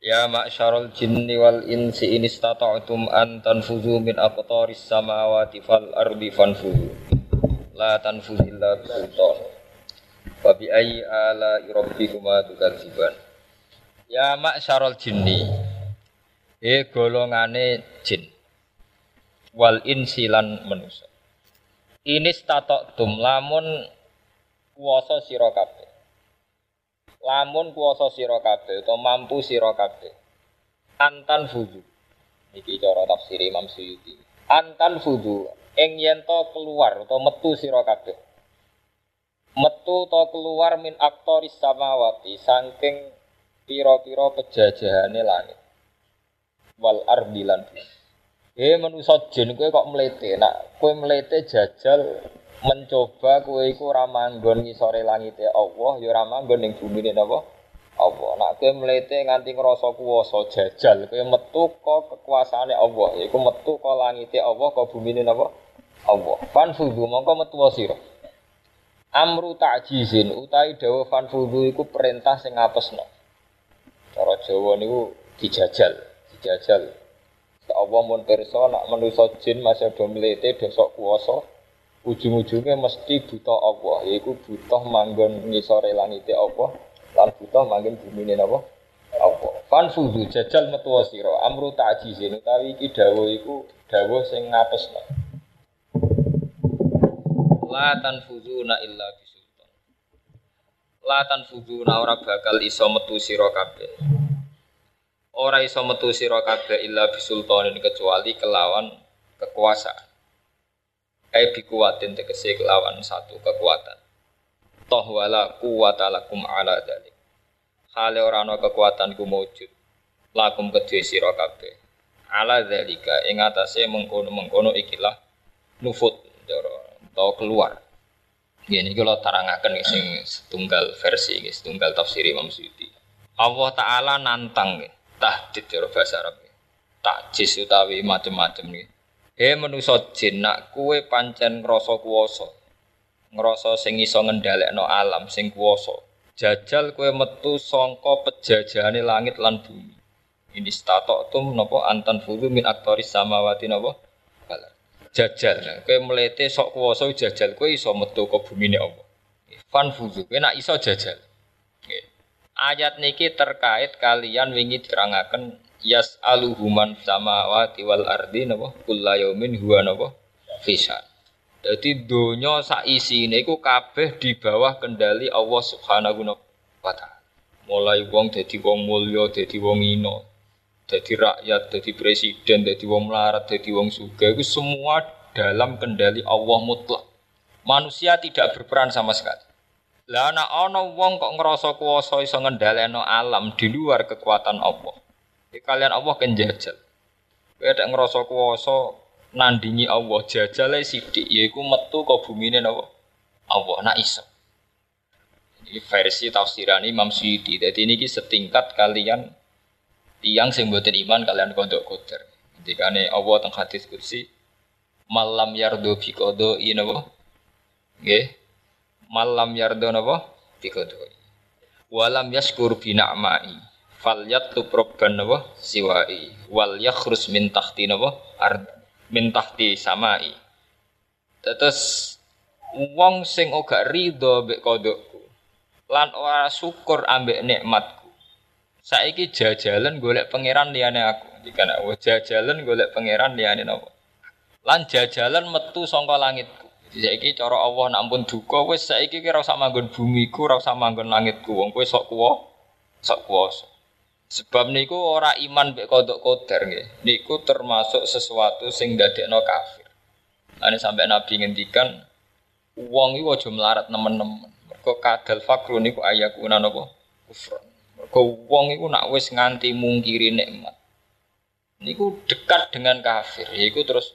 Ya ma'syarul jinni wal insi in istata'tum an tanfuzu min aqtaris samawati fal ardi fanfuzu. La tanfuzu illa bisultan. Wa bi ayyi ala rabbikuma tukadziban. Ya ma'syarul jinni. E golongane jin. Wal insi lan manusa. Ini stata'tum lamun kuwasa sira kabeh lamun kuasa sira kabeh utawa mampu sira kabeh. Antan fudu. Iki cara tafsir Imam Suyuti. Antan fudu. Ing yen to keluar utawa metu sira kabeh. Metu to keluar min aktoris samawati saking pira-pira pejajahane langit. Wal ardi lan He manusa jin kowe kok mlete? Nak kowe mlete jajal mencoba kowe iku ora manggon ngisore langite Allah ya ora manggon ning bumine napa? Allah. Nak kowe mlete nganti ngrasa kuwasa jajal kowe metu ka kekuasaane Allah yaiku metu ka langite Allah ka bumine napa? Allah. Fanfudu mongko metu sira. Amru ta'jizin utawi dawuh fanfudu iku perintah sing ngapesno cara Jawa niku dijajal dijajal. Allah mun pirsa nak manusa jin masih do mlete dosok kuwasa ujung-ujungnya mesti buta Allah yaitu butuh manggon ngisore langite Allah lan butuh manggon bumi ini apa Allah. Fanfudu jajal metu sira amru ta'jizin utawi iki dawuh iku dawuh sing ngapesno la tanfuzuna illa bisultan la tanfuzuna ora bakal iso metu sira kabeh. Ora iso metu sira kabeh illa bisultanin kecuali kelawan kekuasaan ai bi kuwatin tegese kelawan satu kekuatan. Toh wala kuwata lakum ala dalik hale ora ana kekuatan ku maujud lakum kedue sira kabeh. Ala dalika ing atase mengkono-mengkono ikilah nufut cara atau keluar. Ini kalau tarangaken sing setunggal versi setunggal tafsir Imam Suyuti. Allah Ta'ala nantang tahdid cara bahasa Arab takjis utawi macam-macam He manusa jin nak kuwe pancen ngrasa kuwasa. Ngrasa sing iso ngendhalekno alam sing kuwasa. Jajal kuwe metu sangka pejajahane langit lan bumi. Ini statok tum napa antan fudu min aktoris samawati napa? Jajal. Kowe mlete sok kuwasa jajal kowe iso metu ke bumine Allah. Fan fudu. Kowe nak iso jajal. Ayat niki terkait kalian wingi dirangaken yas aluhuman samawati wal ardi napa kullayomin huwa napa fisan. Jadi donya sak isine iku kabeh di bawah kendali Allah Subhanahu wa taala. Mulai wong dadi wong mulya, dadi wong ino, dadi rakyat, dadi presiden, dadi wong melarat, dadi wong sugih itu semua dalam kendali Allah mutlak. Manusia tidak berperan sama sekali. Lah ana ana wong kok ngerasa kuwasa iso ngendhaleno alam di luar kekuatan Allah. Jadi kalian Allah kan jajal. Kowe ada ngerasa kuwasa nandingi Allah jajale sithik yaiku metu ke bumine napa? Allah nak iso. Ini versi tafsiran Imam Syuuti. Jadi ini setingkat kalian tiang sing mboten iman kalian kodok. Ketika ini Allah teng hadis kursi malam yardo bi kodo napa? Nggih. Malam yardo napa? Bi kodo. Walam yaskur bi na'mai fal yatlub robban napa siwai. Wal yakhrus min tahti napa ard min tahti samai. Terus wong sing ora rido mbek kodokku lan ora syukur ambek nikmatku. Saiki jajalan golek pangeran liyane aku. Dikana oh jajalan golek pangeran liyane napa? Lan jajalan metu saka langitku. Saiki cara Allah nak ampun duka wis saiki ki ora usah manggon bumiku ora usah manggon langitku. Wong kowe sok kuwo sok kuwasa Sebab niku ora iman mbek kodok koder nggih. Niku termasuk sesuatu sing dadekno kafir. Ane sampai Nabi ngendikan wong iku aja melarat nemen-nemen. Mergo kadal fakru niku ayakuna napa? Kufur. Mergo wong iku nak wis nganti mungkiri nikmat. Niku dekat dengan kafir. Iku terus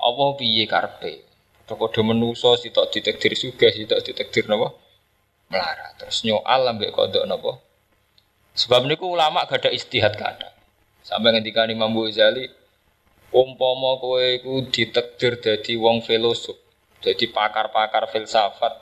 Allah piye karpe. Padha menuso sitok juga, sitok ditakdir napa? Melara. Terus nyoal ambek kodok napa? Sebab niku ulama gak ada istihad gak Sampai ngendika Imam Ghazali, umpama kowe iku ditakdir dadi wong filosof, dadi pakar-pakar filsafat,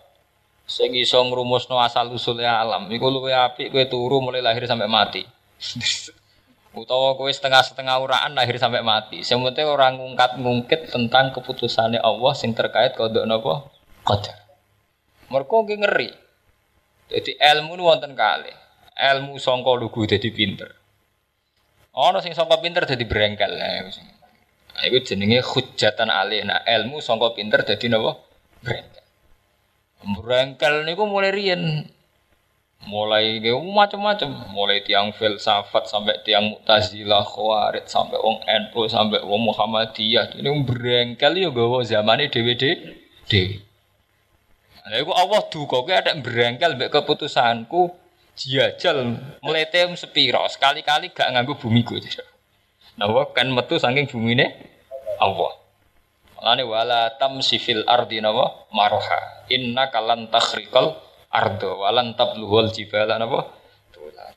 sing iso ngrumusno asal usule alam, iku luwih apik kowe turu mulai lahir sampai mati. Utawa kowe setengah-setengah uraan lahir sampai mati. Sing penting ora ngungkat-ngungkit tentang keputusannya Allah sing terkait kodok napa? Qadar. Mergo ngeri. Jadi ilmu nu wonten kalih. Ilmu sangka lugu dadi pinter. Ana sing sangka pinter dadi brengkel. Nah, iku jenenge hujatan alih. Nah, ilmu sangka pinter dadi napa? Brengkel. Brengkel niku mulai riyen. Mulai ge macam-macam, mulai tiang filsafat sampai tiang Mu'tazilah, Khawarij sampai wong NU sampai wong Muhammadiyah. Ini brengkel yo gawa zamane dhewe-dhewe. Lha iku Allah duka kowe ada brengkel mbek keputusanku jajal mlete sepiro sekali-kali gak nganggo bumi ku. Nah, kan metu saking bumine Allah. Mulane wala tamsi fil ardi nawa maroha. Inna kalan takhriqal ardo walan tabluhul jibala napa?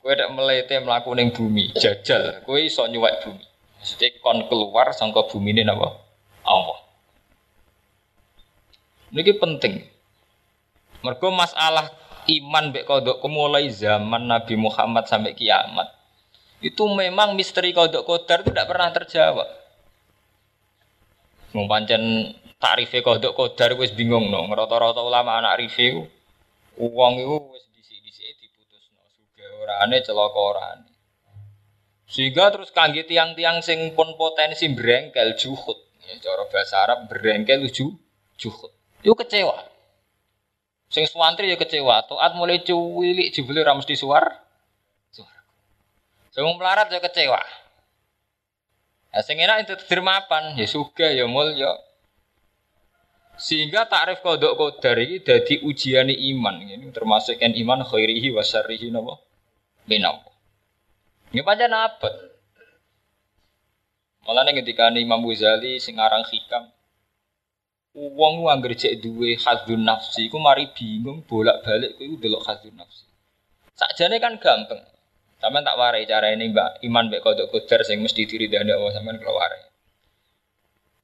Kowe nek melete mlaku ning bumi, jajal, kowe iso nyuwek bumi. Maksudnya kon keluar sangka bumi ini napa? Allah. Niki penting. Mergo masalah iman mbek kodok mulai zaman Nabi Muhammad sampai kiamat. Itu memang misteri kodok kodar itu tidak pernah terjawab. Mau pancen takrife kodok kodar wis bingung no. Rata-rata ulama anak rife uang itu wis disi-disi diputusno. Sugih orane celaka orane. Sehingga terus kangge tiang-tiang sing pun potensi brengkel juhud. Ya, cara bahasa Arab brengkel ju juhud. Itu kecewa. Sing suwantri ya kecewa. Toat mulai cuwilik jebule ra mesti suar. Suar. Sing melarat ya kecewa. Nah, sing enak itu termapan, ya suga ya mulya. Sehingga takrif kodok kodar ini jadi ujian iman. Ini termasuk kan iman khairihi wa syarrihi napa? Minam. Ini pancen abot. Malah ketika Imam Ghazali sing aran hikam Uang lu anggar cek duwe hadun nafsi, ku mari bingung bolak-balik ku delok hadun nafsi. Sakjane kan gampang. Sampeyan tak warai cara ini Mbak Iman mbek kodok kodar sing mesti diri dan Allah sampean kalau warai.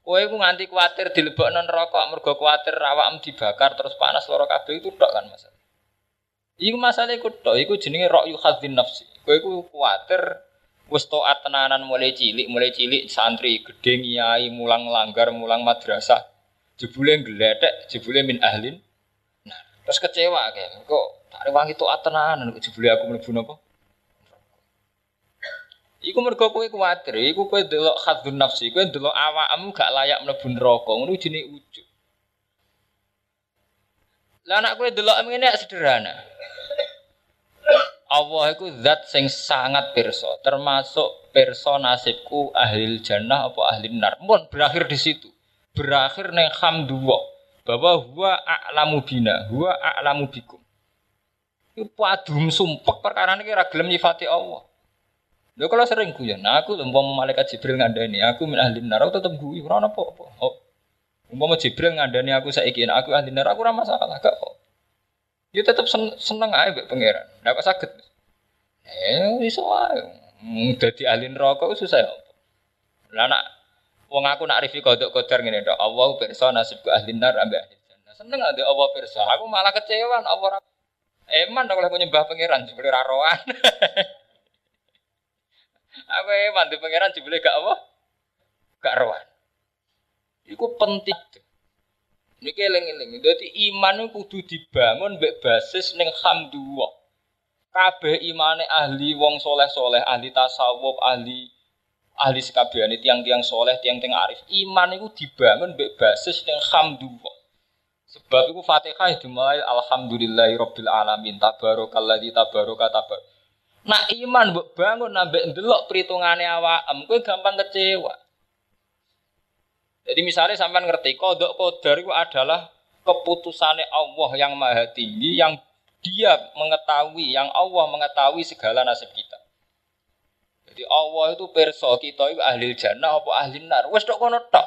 Kowe ku nganti kuatir dilebokno neraka mergo kuatir awakmu dibakar terus panas loro kabeh itu tok kan masalah. Iku masalah iku tok, iku jenenge ra'yu hadzin nafsi. Kowe ku kuatir wis taat tenanan mulai cilik, mulai cilik santri gedhe ngiyai mulang langgar, mulang madrasah. Jebule gledek, jebule min ahlin. Nah, terus kecewa kayak kok tak rewangi taat tenanan kok jebule aku mlebu napa? Iku mergo kowe kuwatir, iku kowe delok khadzun nafsi, kowe delok awakmu gak layak mlebu neraka, ngono jenenge ujug. Lah anak kowe delok ngene sederhana. Allah iku zat sing sangat pirsa, termasuk pirsa nasibku ahli jannah apa ahli nar. Mun berakhir di situ. Berakhir neng hamdulillah bahwa huwa a'lamu bina, huwa a'lamu bikum. Iku padum sumpek perkara ini kira gelem nyifati Allah. Lho kalau sering guyon, nah aku umpama malaikat Jibril ngandani, aku min ahli neraka tetep guyu, ora apa-apa. Oh. Umpama Jibril ngandani aku saiki, nah, aku ahli neraka ora masalah, gak kok. Dia tetep sen seneng aja mbek pangeran. Ndak saged. Eh iso wae. Dadi ahli neraka susah ya. Lah nak wong aku nak rifi kodok kodar ngene tok. Allah pirsa nasibku ahli nar ambek ahli jannah. Seneng ade Allah pirsa. Aku malah kecewa Allah Eman ora oleh nyembah pangeran jebule ra roan. Aku eman di pangeran jebule gak apa? Gak rohan. Iku penting. Ini eling-eling. Dadi iman itu kudu dibangun mbek basis ning hamdulillah. Kabeh imane ahli wong soleh-soleh, ahli tasawuf, ahli ahli sekabehane tiang-tiang soleh, tiang-tiang arif. Iman itu dibangun mbek basis ning hamdulillah. Sebab itu Fatihah dimulai alhamdulillahi rabbil alamin tabarakalladzi tabaraka tabar. Nak iman mbok bangun nambah ndelok perhitungane awakmu kowe gampang kecewa. Jadi misalnya sampai ngerti kodok kodar itu adalah keputusannya Allah yang maha tinggi yang dia mengetahui, yang Allah mengetahui segala nasib kita. Jadi Allah itu perso kita itu ahli jannah apa ahli nar. Wes tok kono tok.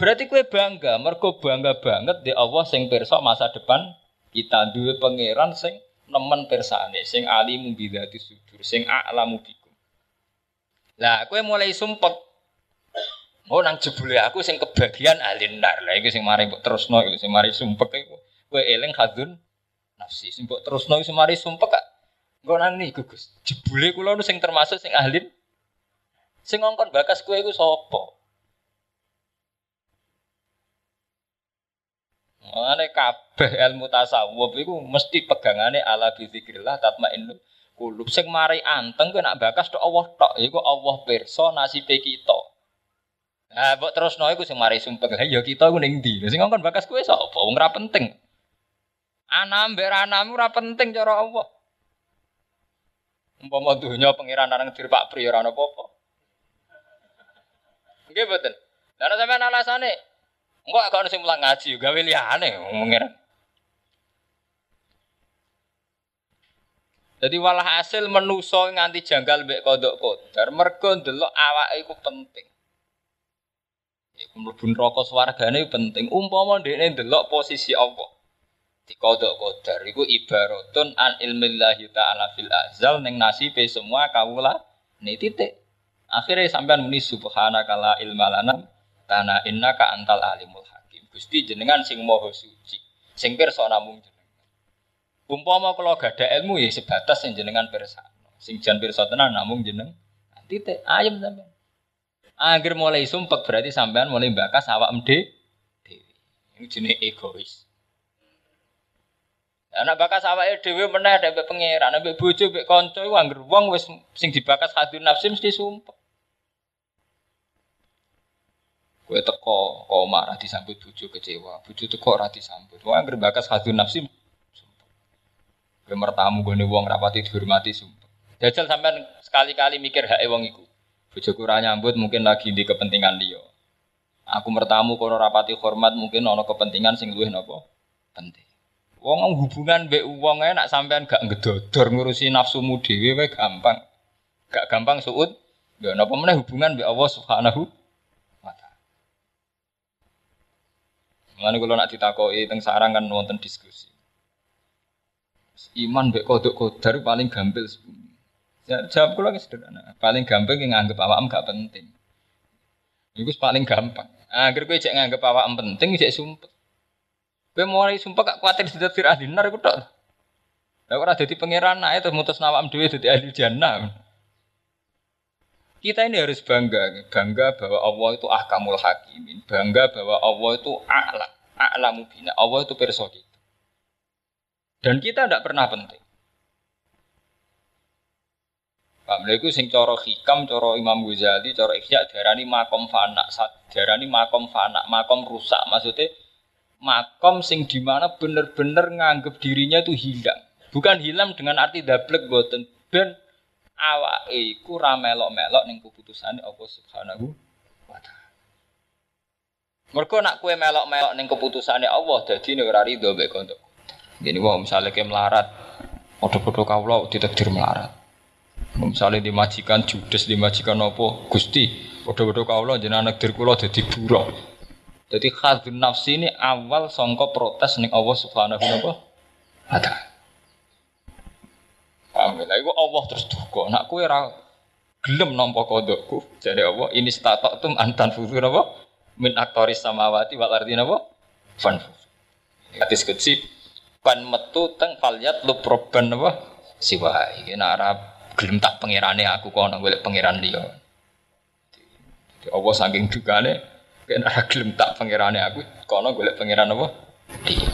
Berarti kue bangga, mergo bangga banget di Allah sing perso masa depan kita duwe pangeran sing nemen persane, sing alimu bidzati sudur, sing a'lamu bikum. Lah kue mulai sumpek. Oh nang jebule aku sing kebagian ahli nar. Lah iki sing mari mbok terusno iku sing mari sumpek iku. Kowe eling hadun nafsi. Sing mbok terusno sing mari sumpek Engko niku Gus. Jebule kula nu sing termasuk sing ahli sing ngongkon bakas kowe iku sapa? Mane kabeh ilmu tasawuf iku mesti pegangane ala bizikrillah tatmainnul kulub sing mari anteng kowe nak bakas tok Allah tok iku Allah pirsa nasibe kita. Nah, mbok terusno iku sing mari sumpah lah ya kita iku ning ndi? Sing ngongkon bakas kowe sapa? Wong ora penting. Anam mbek anam ora penting cara Allah. Umpama dunya pangeran nang dir Pak Pri ora ana apa-apa. Nggih mboten. Lah ana sampean alasane engko gak ono sing mulang ngaji gawe liyane pangeran. Jadi walah hasil menuso nganti janggal mbek kodok kodar mergo ndelok awake iku penting. Iku mlebu neraka swargane penting. Umpama ndekne ndelok posisi Allah dikodok kodar. Itu ibaratun an ilmillahi ta'ala fil azal neng nasibe semua kawula ini titik. Akhirnya sampean muni subhanaka la ilma lana tanah innaka antal alimul hakim. Gusti jenengan sing moho suci sing pirsa namung jenengan. Umpama kula gada ilmu ya sebatas sing jenengan pirsa sing jan pirsa tenan namung jeneng. Titik. Ayam sampean. Agar mulai sumpek berarti sampean mulai bakas awak mde Ini jenis egois. Anak bakas awake dhewe meneh ada mbek pangeran, mbek bojo mbek kanca iku anggere wong wis sing dibakas hati nafsi mesti sumpah. Kowe teko kok marah disambut bojo kecewa, bojo teko ora disambut. Wong anggere bakas hati nafsi sumpah. Kowe mertamu gone wong rapati dihormati sumpah. Jajal sampean sekali-kali mikir hak wong iku. Bojoku ora nyambut mungkin lagi di kepentingan liya. Aku mertamu kono rapati hormat mungkin ana kepentingan sing luwih napa? Penting. Wong hubungan mbek wong nak sampean gak ngedodor ngurusi nafsumu dhewe wae gampang. Gak gampang suud. Ya napa meneh hubungan mbek Allah Subhanahu wa taala. Mulane kula nak ditakoki teng sarang kan wonten diskusi. Iman mbek kodok kodar paling gampil Ya, jawab kula sederhana. Paling gampang yang nganggep awakmu gak penting. Iku paling gampang. Agar kowe cek nganggep awakmu penting cek sumpet. Kowe mulai sumpah gak kuatir dadi ahli nar iku tok. Lah ora dadi pangeran ae terus mutus nawam dhewe dadi ahli jannah. Kita ini harus bangga, bangga bahwa Allah itu ahkamul hakimin, bangga bahwa Allah itu a'la, a'lamu bina, Allah itu perso kita. Dan kita tidak pernah penting. Pak Melayu sing coro hikam, coro Imam Ghazali, coro Ihya darani makom fana, darani makom fana, makom rusak. Maksudnya makom sing di mana bener-bener nganggep dirinya itu hilang. Bukan hilang dengan arti dablek boten ben awake iku ra melok-melok ning keputusane Allah Subhanahu wa taala. Mergo nak kue melok-melok ning keputusane Allah dadi ora rido mek kontok. Jadi wah misalnya kayak melarat, Podo-podo kawula ditakdir melarat. Misalnya dimajikan judes, dimajikan apa? Gusti, podo-podo kawula jenengan nakdir kula dadi buruh. Jadi khadun nafsi ini awal songko protes nih Allah Subhanahu wa taala. Paham ya? Allah terus duka. Nak kue ra gelem nampa kodokku. Jadi Allah ini statok tum antan fuzu napa? Min aktoris samawati wal ardi napa? Fan. Hadis kutsi pan metu teng falyat lu proban napa? Siwa nak ora gelem tak pangerane aku kono golek pangeran liya. Allah saking dugane Kena gelem tak pangerane aku, kono golek pangeran apa? Dia.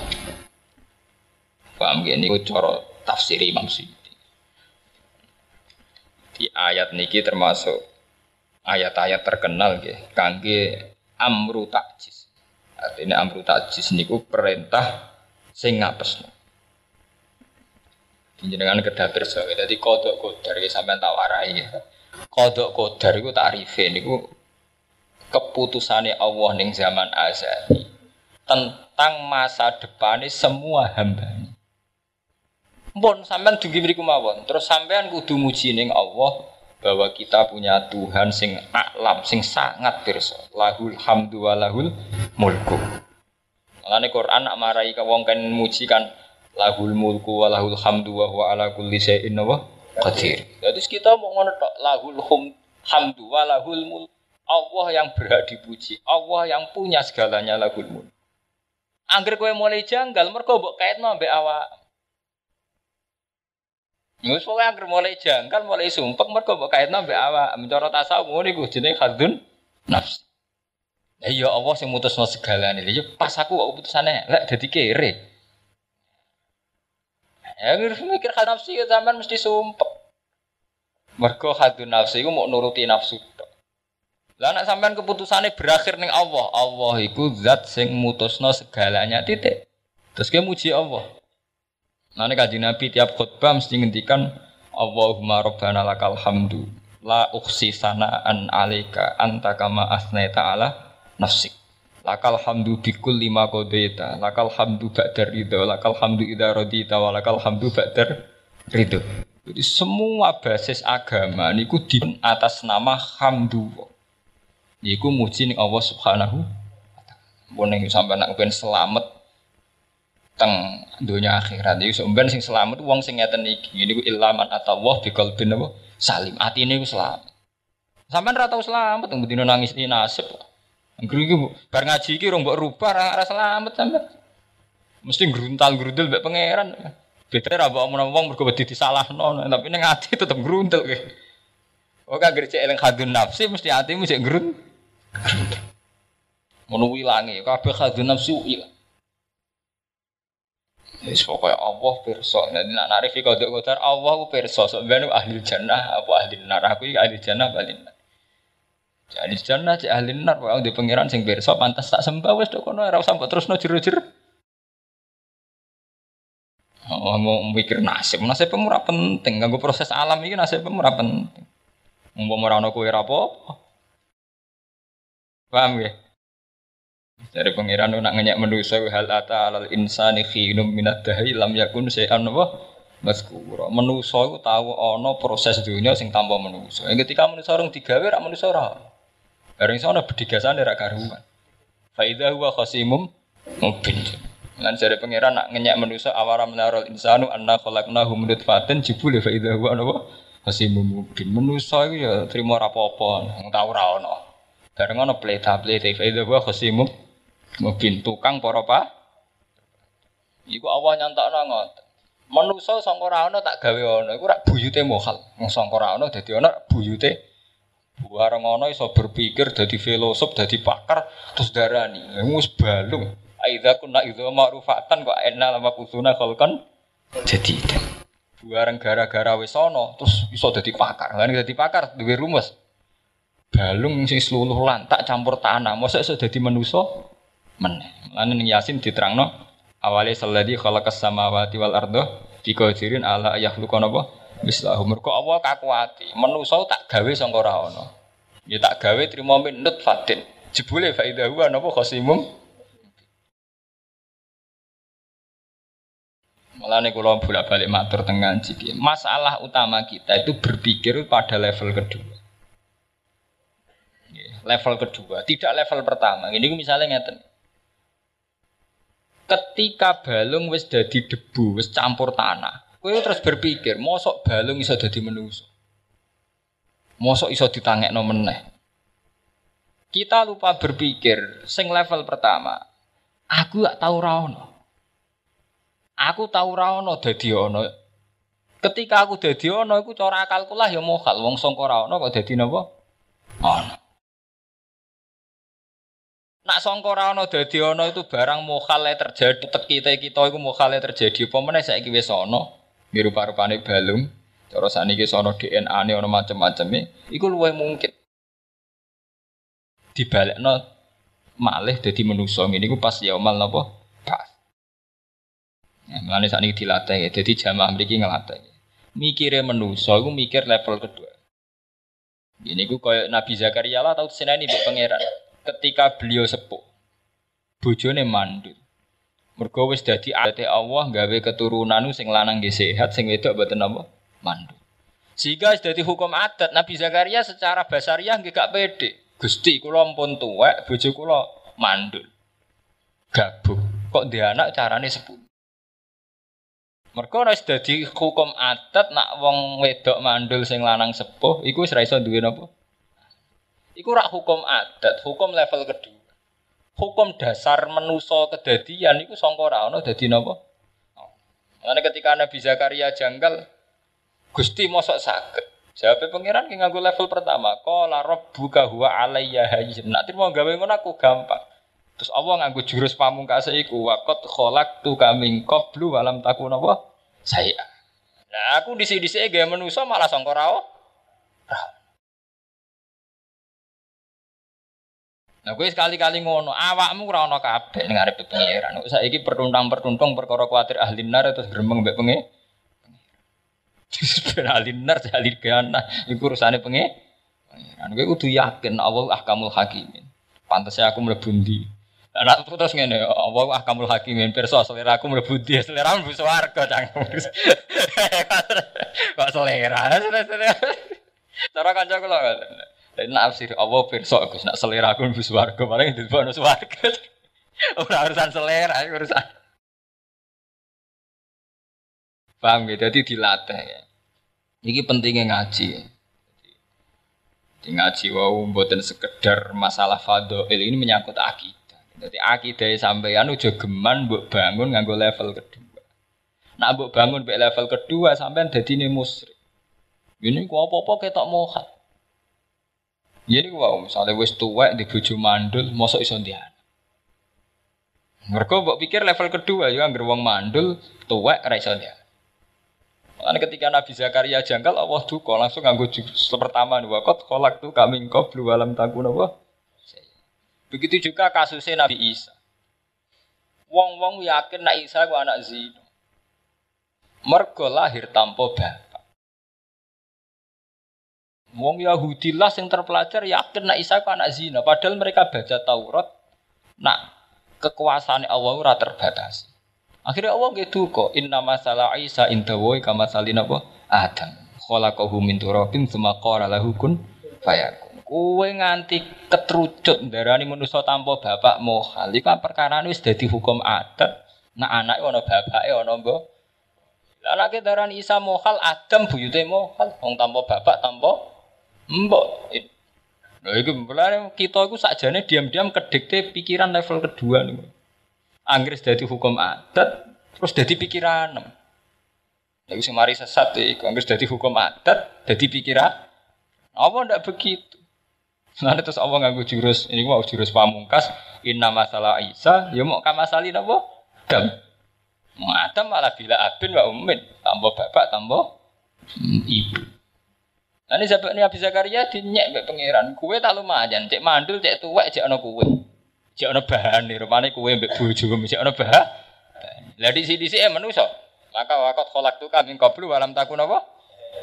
Paham gini, ini cara tafsir Imam Suyuti. Di ayat niki termasuk ayat-ayat terkenal nggih kangge amru takjis. Artinya amru takjis niku perintah sing ngapesno. Jenengan kedah pirsa. Dadi kodok kodar iki sampean tak warai. Kodok kodar iku takrife niku keputusannya Allah ning zaman azali tentang masa depan semua hamba. Pun sampean dugi mriku mawon. Terus sampean kudu muji ning Allah bahwa kita punya Tuhan sing alam, sing sangat pirsa. Lahul hamdu wa lahul mulku. Mulane Quran nak marahi ka wong kan muji kan lahul mulku wa lahul hamdu wa huwa ala kulli syai'in qadir. Jadi kita mau ngono lahul hum hamdu wa lahul mulku. Allah yang berhak dipuji, Allah yang punya segalanya lahul mulku. Angger kowe mulai janggal mergo mbok kaitno mbek awak. Wis pokoke angger mulai janggal, mulai sumpek mergo mbok kaitno mbek awak. Mencara tasawuf ngono iku jenenge khadzun nafs. Lah ya Allah sing mutusno segalane. Ya pas aku kok putusane lek dadi kere. Ya mikir khadzun nafsi ya zaman mesti sumpek. Mergo khadzun nafsi iku mau nuruti nafsu lah nek sampean keputusannya berakhir ning Allah, Allah iku zat sing mutusno segalanya titik. Terus dia muji Allah. Nah kaji Nabi tiap khutbah mesti ngendikan Allahumma rabbana lakal hamdu la uksi sanaan alika anta kama asnaita ala nafsik. Lakal hamdu bikul lima kodeita, lakal hamdu ba'dar ridho, lakal hamdu idha rodita, wa lakal hamdu ba'dar ridho. Jadi semua basis agama niku di atas nama hamdu. Iku muji ning Allah Subhanahu Mun ning sampean nak ben selamat teng dunia akhirat. Iki sampean sing selamat wong sing ngeten iki. Niku ilaman atawah bi qalbin apa? Salim. Atine iku selamat. Sampean ra tau selamat teng bedino nangis ini nasib. Angger iki bar ngaji iki rong mbok rubah ra selamat sampean mesti gruntal-gruntul mbek pangeran. Betre ra mbok omong-omong mergo wedi disalahno. Tapi ning ati tetep gruntel kowe Oh kan gercek eling hadun nafsi mesti hatimu cek gerun. Ngono wilangi kabeh hadun nafsi ilang. Wis pokoke Allah pirsa. Dadi nak narifi kodok kodar Allah ku pirsa. Sampeyan ahli jannah apa ahli neraka aku iki ahli jannah ahli neraka. Ahli jannah cek ahli neraka wae di pangeran sing pirsa pantas tak sembah wis tok kono ora usah mbok terusno jero-jero. Oh, mau mikir nasib, nasib ora penting. Ganggu proses alam ini nasib ora penting. Umpama ora ana kowe ora apa-apa. Paham ya? Dari pengiran nak ngenyek manusia hal ata alal insani khinum minat dahi lam yakun syai'an apa? Maskura. Manusia itu tahu ono proses dunia sing tanpa manusia. Ketika manusia orang digawe rak manusia ora. Bareng sono bedigasane rak karuan. Faida huwa khasimum mubin. Lan dari pengiran nak ngenyek manusia awara menarol insanu anna khalaqnahu min nutfatin jibul fa idza huwa masih mungkin menusa itu ya terima rapopo nggak tahu rawon bareng ono pleta pleta itu gua khasimu mungkin tukang para pak iku awal nyantak ngot. Menusa sangka ora tak gawe ono. Iku rak buyute mohal. Wong sangka ora ono buyute. Bareng ono iso berpikir dadi filosof dadi pakar terus darani. Wis balung. Aidza kunna idza ma'rufatan kok enak lama kusuna khalqan jadi Bareng gara-gara wis ana terus iso dadi pakar. Lah nek pakar duwe rumus. Balung sing seluruh lantak campur tanah, mosok iso dadi manusa meneh. Lan ning Yasin diterangno awale salladzi khalaqas samawati wal arda biqadirin ala yakhluqa napa mislahu. Mergo Allah kakuati, manusa tak gawe sangka ora ana. Ya tak gawe trimo min nutfatin. Jebule fa idza huwa napa Mulane kula bolak-balik matur tengah ngaji Masalah utama kita itu berpikir pada level kedua. Level kedua, tidak level pertama. Ini misalnya ngeten. Ketika balung wis jadi debu, wis campur tanah, kowe terus berpikir, mosok balung iso dadi manusa. Mosok iso ditangekno meneh. Kita lupa berpikir sing level pertama. Aku gak tahu ra Aku tahu ra ono dadi ono. Ketika aku dadi ono iku cara akalku lah ya mokal wong sangka ra ono kok dadi napa? Ono. Nak sangka ra ono dadi ono itu barang mokale terjadi tek kita iku mokale terjadi apa meneh saiki wis ono. Mirupa-rupane balung. Cara saniki sono DNA-ne ono macam-macam iku luwih mungkin. Dibalekno malih dadi manusa ngene iku pas yaumal napa? Mengenai saat ini dilatih, jadi jamaah memiliki ngelatih. Mikirnya menuso, aku mikir level kedua. Ini gue kayak Nabi Zakaria lah tahu sini ini pangeran. Ketika beliau sepuh, bojone mandul. Mergo wis dadi adate Allah gawe keturunan sing lanang nggih sehat, sing wedok mboten apa mandul. Sehingga jadi hukum adat Nabi Zakaria secara basariah nggih gak pede. Gusti kula mpun tuwek, bojo kula mandul. Gabung. Kok dia anak carane sepuluh. Mereka harus jadi hukum adat nak wong wedok mandul sing lanang sepuh iku wis ra iso duwe napa? Iku rak hukum adat, hukum level kedua. Hukum dasar menuso kedadian iku sangka ora ana dadi napa? Karena ketika Nabi Zakaria janggal, Gusti mosok sakit. Jawabnya pangeran ki nganggo level pertama. Qala rabbuka huwa alayya hayyin. Nak trimo gawe ngono aku gampang. Terus Allah nganggo jurus pamungkas iku waqat khalaqtu kaming qablu walam takun apa? Saya. Nah, aku disi-disi gawe manusa malah sangka ra Nah, gue sekali-kali ngono, awakmu ora ana kabeh ning arep pangeran. Saiki pertuntang-pertuntung perkara kuatir ahli nar terus gremeng mbek pengen. Ben ahli nar ahli gana iku urusane pengen. Pangeran gue kudu yakin Allah ahkamul hakimin. Pantasnya aku mlebu. Lah terus ngene, Allah ahkamul hakimin pirsa selera aku mlebu ndi, selera mlebu swarga cangkem. Kok selera? Cara kanca kula dan nafsir Allah besok Gus nak selera aku mlebu swarga paling dilebokno swarga. Ora urusan selera, urusan. Paham ya? Jadi dilatih ya. Ini pentingnya ngaji. Ya. Ngaji wau mboten sekedar masalah fadil ini menyangkut akidah. Jadi akidah sampeyan udah geman mbok bangun nganggo level kedua. Nah mbok bangun mbek level kedua sampean ini musyrik. Ini ku apa-apa ketok mohat. Jadi wow, misalnya wis tuwek di bojo mandul, mosok iso ndian. Mereka mbok pikir level kedua ya anggere mandul tuwek ra iso. Karena ketika Nabi Zakaria janggal Allah duka langsung nganggo juz pertama nih wakot kolak tuh kami engkau belum alam takun apa. Begitu juga kasusnya Nabi Isa. Wong-wong yakin nak Isa ku anak zina. Mergo lahir tanpa bapak. Wong Yahudi lah yang terpelajar yakin nak Isa ku anak zina. Padahal mereka baca Taurat, nak kekuasaan Allah ora terbatas. Akhirnya Allah gitu kok. Inna masalah Isa indawoi kama salina? Adam. Khalaqahu min turabin tsumma qala lahu kun fayakun. Kowe nganti ketrucut darani manusa tanpa bapak mohal. Kan perkara wis dadi hukum adat. Nak anake ana bapake ana mbok. Lah darani Isa mohal Adam buyute mohal wong tanpa bapak tanpa Mbok. Nah, itu mulane kita itu sakjane diam-diam kedikte pikiran level kedua nih. Anggris dari hukum adat, terus dari pikiran. Lagi sing mari sesat iku anggris dari hukum adat, jadi pikiran. Apa ndak begitu? Nanti terus Allah nganggo jurus, ini mau jurus pamungkas, inna masalah Isa, ya mau kamasali napa? Dam. Adam malah bila abin wa ummin, tambah bapak, tambah ibu. Nah ini ini Abi Zakaria dinyek mbek pangeran. Kue tak lumayan, cek mandul, cek tuwek, cek ono kue. Cek ono bahan nih, rupane kue mbek bojo, cek ono bahan. Lah di sini sih manusia. Maka wakot kolak tuh kami koplu alam takun apa?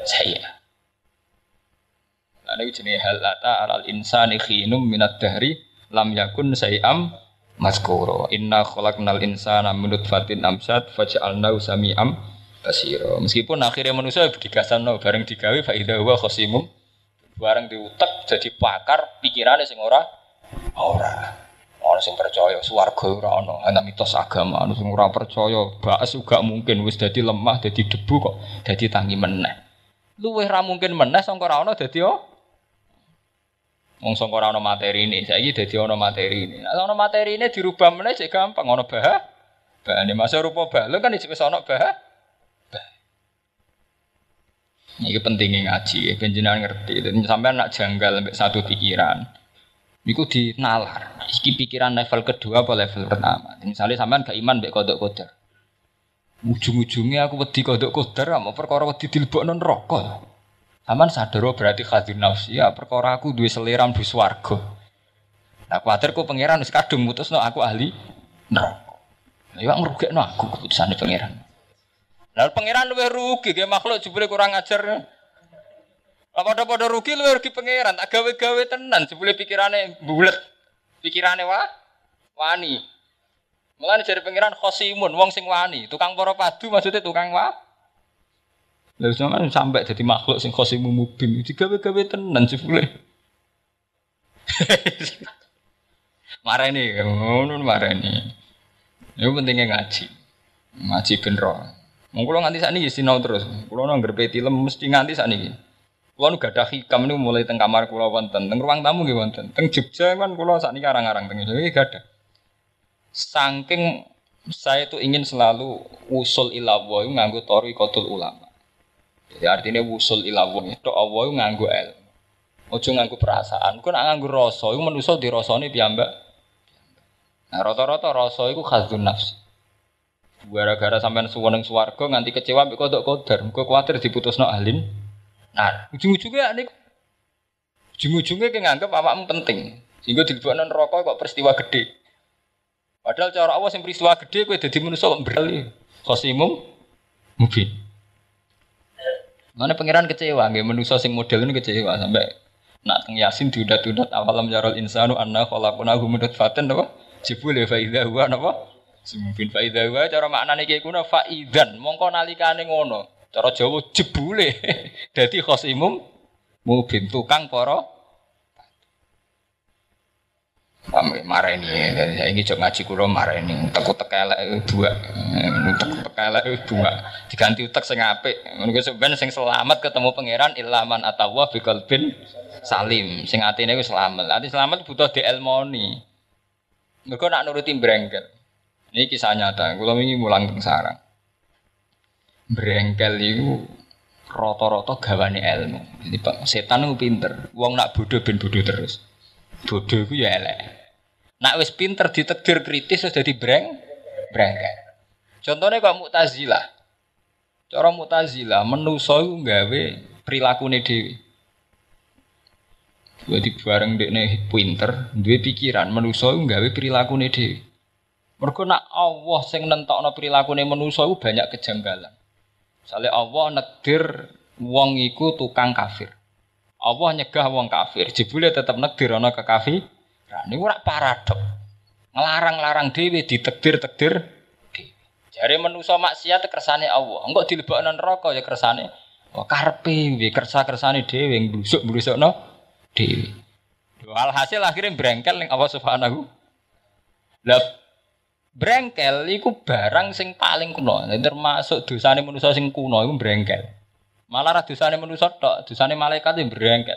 Saya. Nah ini jenis hal lata alal insani khinum minat dahri lam yakun sayam maskuro. Inna khalaqnal insana minut fatin amsat faj'alnahu sami'am basiro. Meskipun akhirnya manusia no bareng digawe faida wa khosimum bareng diutek jadi pakar pikirannya sing ora ora. Orang sing percaya swarga ora ana, ana mitos agama, ana sing ora percaya baes juga mungkin wis dadi lemah, dadi debu kok dadi tangi meneh. Luwih ra mungkin meneh sangka ora ana dadi oh. Wong sangka ora ana materi ini, saiki dadi ana materi ini. Nek ana materi ini dirubah meneh cek gampang ana bah. Bahane masa rupa balung kan wis ana bah. Ini pentingnya ngaji, penjenan ngerti. Sampai anak janggal sampai satu pikiran. Iku dinalar. Iki pikiran level kedua apa level pertama. Misalnya sampean gak iman mbek kodok kodar. Ujung-ujungnya aku wedi kodok kodar, mau perkara wedi non rokok. Sampean sadar oh, berarti hadir nafsi ya perkara aku duwe selera di swarga. Nah, kuatir ku pangeran wis kadung mutusno aku ahli neraka. Lah ya ngrugekno aku keputusane pangeran. Lalu pangeran luwih rugi, kayak makhluk jebule kurang ajar. Apa ada pada rugi luwih rugi pangeran, tak gawe-gawe tenan, jebule pikirannya bulat, pikirannya wah, wani. Mulane jadi pangeran khosimun, wong sing wani, tukang poro padu maksudnya tukang wah. Lalu sampai sampai jadi makhluk sing khosimu mubin. Digawe-gawe tenan jebule. mareni, ngono mareni. Itu pentingnya ngaji. Ngaji ben roh. Wong kula nganti sakniki sinau terus. Kula nang ngrepe film mesti nganti sakniki. Kula nu gadah hikam niku mulai teng kamar kula wonten, teng ruang tamu nggih wonten. Teng Jogja kan kula sakniki arang-arang teng iki gadah. Saking saya itu ingin selalu usul ilawo itu nganggo tori kotul ulama. Jadi artinya usul ilawo itu Allah itu nganggo ilmu. Ojo nganggo perasaan. Kau nak nganggo rasa, itu manusia di rasane piyambak. Nah rata-rata rasa itu khasdun nafsi. Gara-gara sampean suweneng swarga nganti kecewa mbek kodok kodar, muga kuwatir diputusno alim. Nah, ujung-ujungnya nih ujung-ujungnya kayak nganggep awakmu penting. Sehingga dilebokno neraka kok peristiwa gede. Padahal cara Allah yang peristiwa gede kowe dadi manusa kok berali. Khosimum mungkin. Mana pangeran kecewa nggih manusa sing model ini kecewa sampai nak teng Yasin diudat-udat awalam yarul insanu anna khalaqnahu min nutfatin apa? Jebule fa idza huwa napa? Cara maknane iki kuna faidan mongko nalikane ngono. Cara Jawa jebule. Dadi khosimum mubin tukang para Pamit marah ini, saya ini jok ngaji kulo marah ini, utek utek elek dua, utek utek elek dua, diganti utek sing apik. Menurut sebenarnya sing selamat ketemu pangeran ilaman atawa bin salim, sing atine wis selamat. Ati selamat butuh dielmoni. Mereka nak nuruti brengkel. Ini kisah nyata. Kalau ini mulang teng sarang. Brengkel itu roto-roto gawane ilmu. Jadi setan itu pinter. Wong nak bodoh ben bodoh terus. Bodoh itu ya elek. Nak wis pinter ditekdir kritis sudah jadi breng brengkel. Contohnya kok mutazilah. Cara mutazilah menuso itu gawe perilaku dewi. Jadi bareng dekne pinter, dua pikiran menuso itu gawe perilaku dewi. Mergo nak Allah sing nentokno prilakune manusa iku banyak kejanggalan. Misalnya Allah negdir wong iku tukang kafir. Allah nyegah wong kafir, jebule tetep negdir ana kekafir. Nah, niku ora paradok. Ngelarang-larang dhewe ditekdir-tekdir dhewe. Jare manusa maksiat kersane Allah. Engko dilebokno neraka ya kersane Wah karpe piye kersa-kersane dhewe nglusuk-blusukno dhewe. Alhasil akhirnya brengkel ning Allah Subhanahu. Lah Brengkel iku barang sing paling kuno. Termasuk dosane manusa sing kuno iku brengkel. Malah ra dosane manusa tok, dosane malaikat yang brengkel.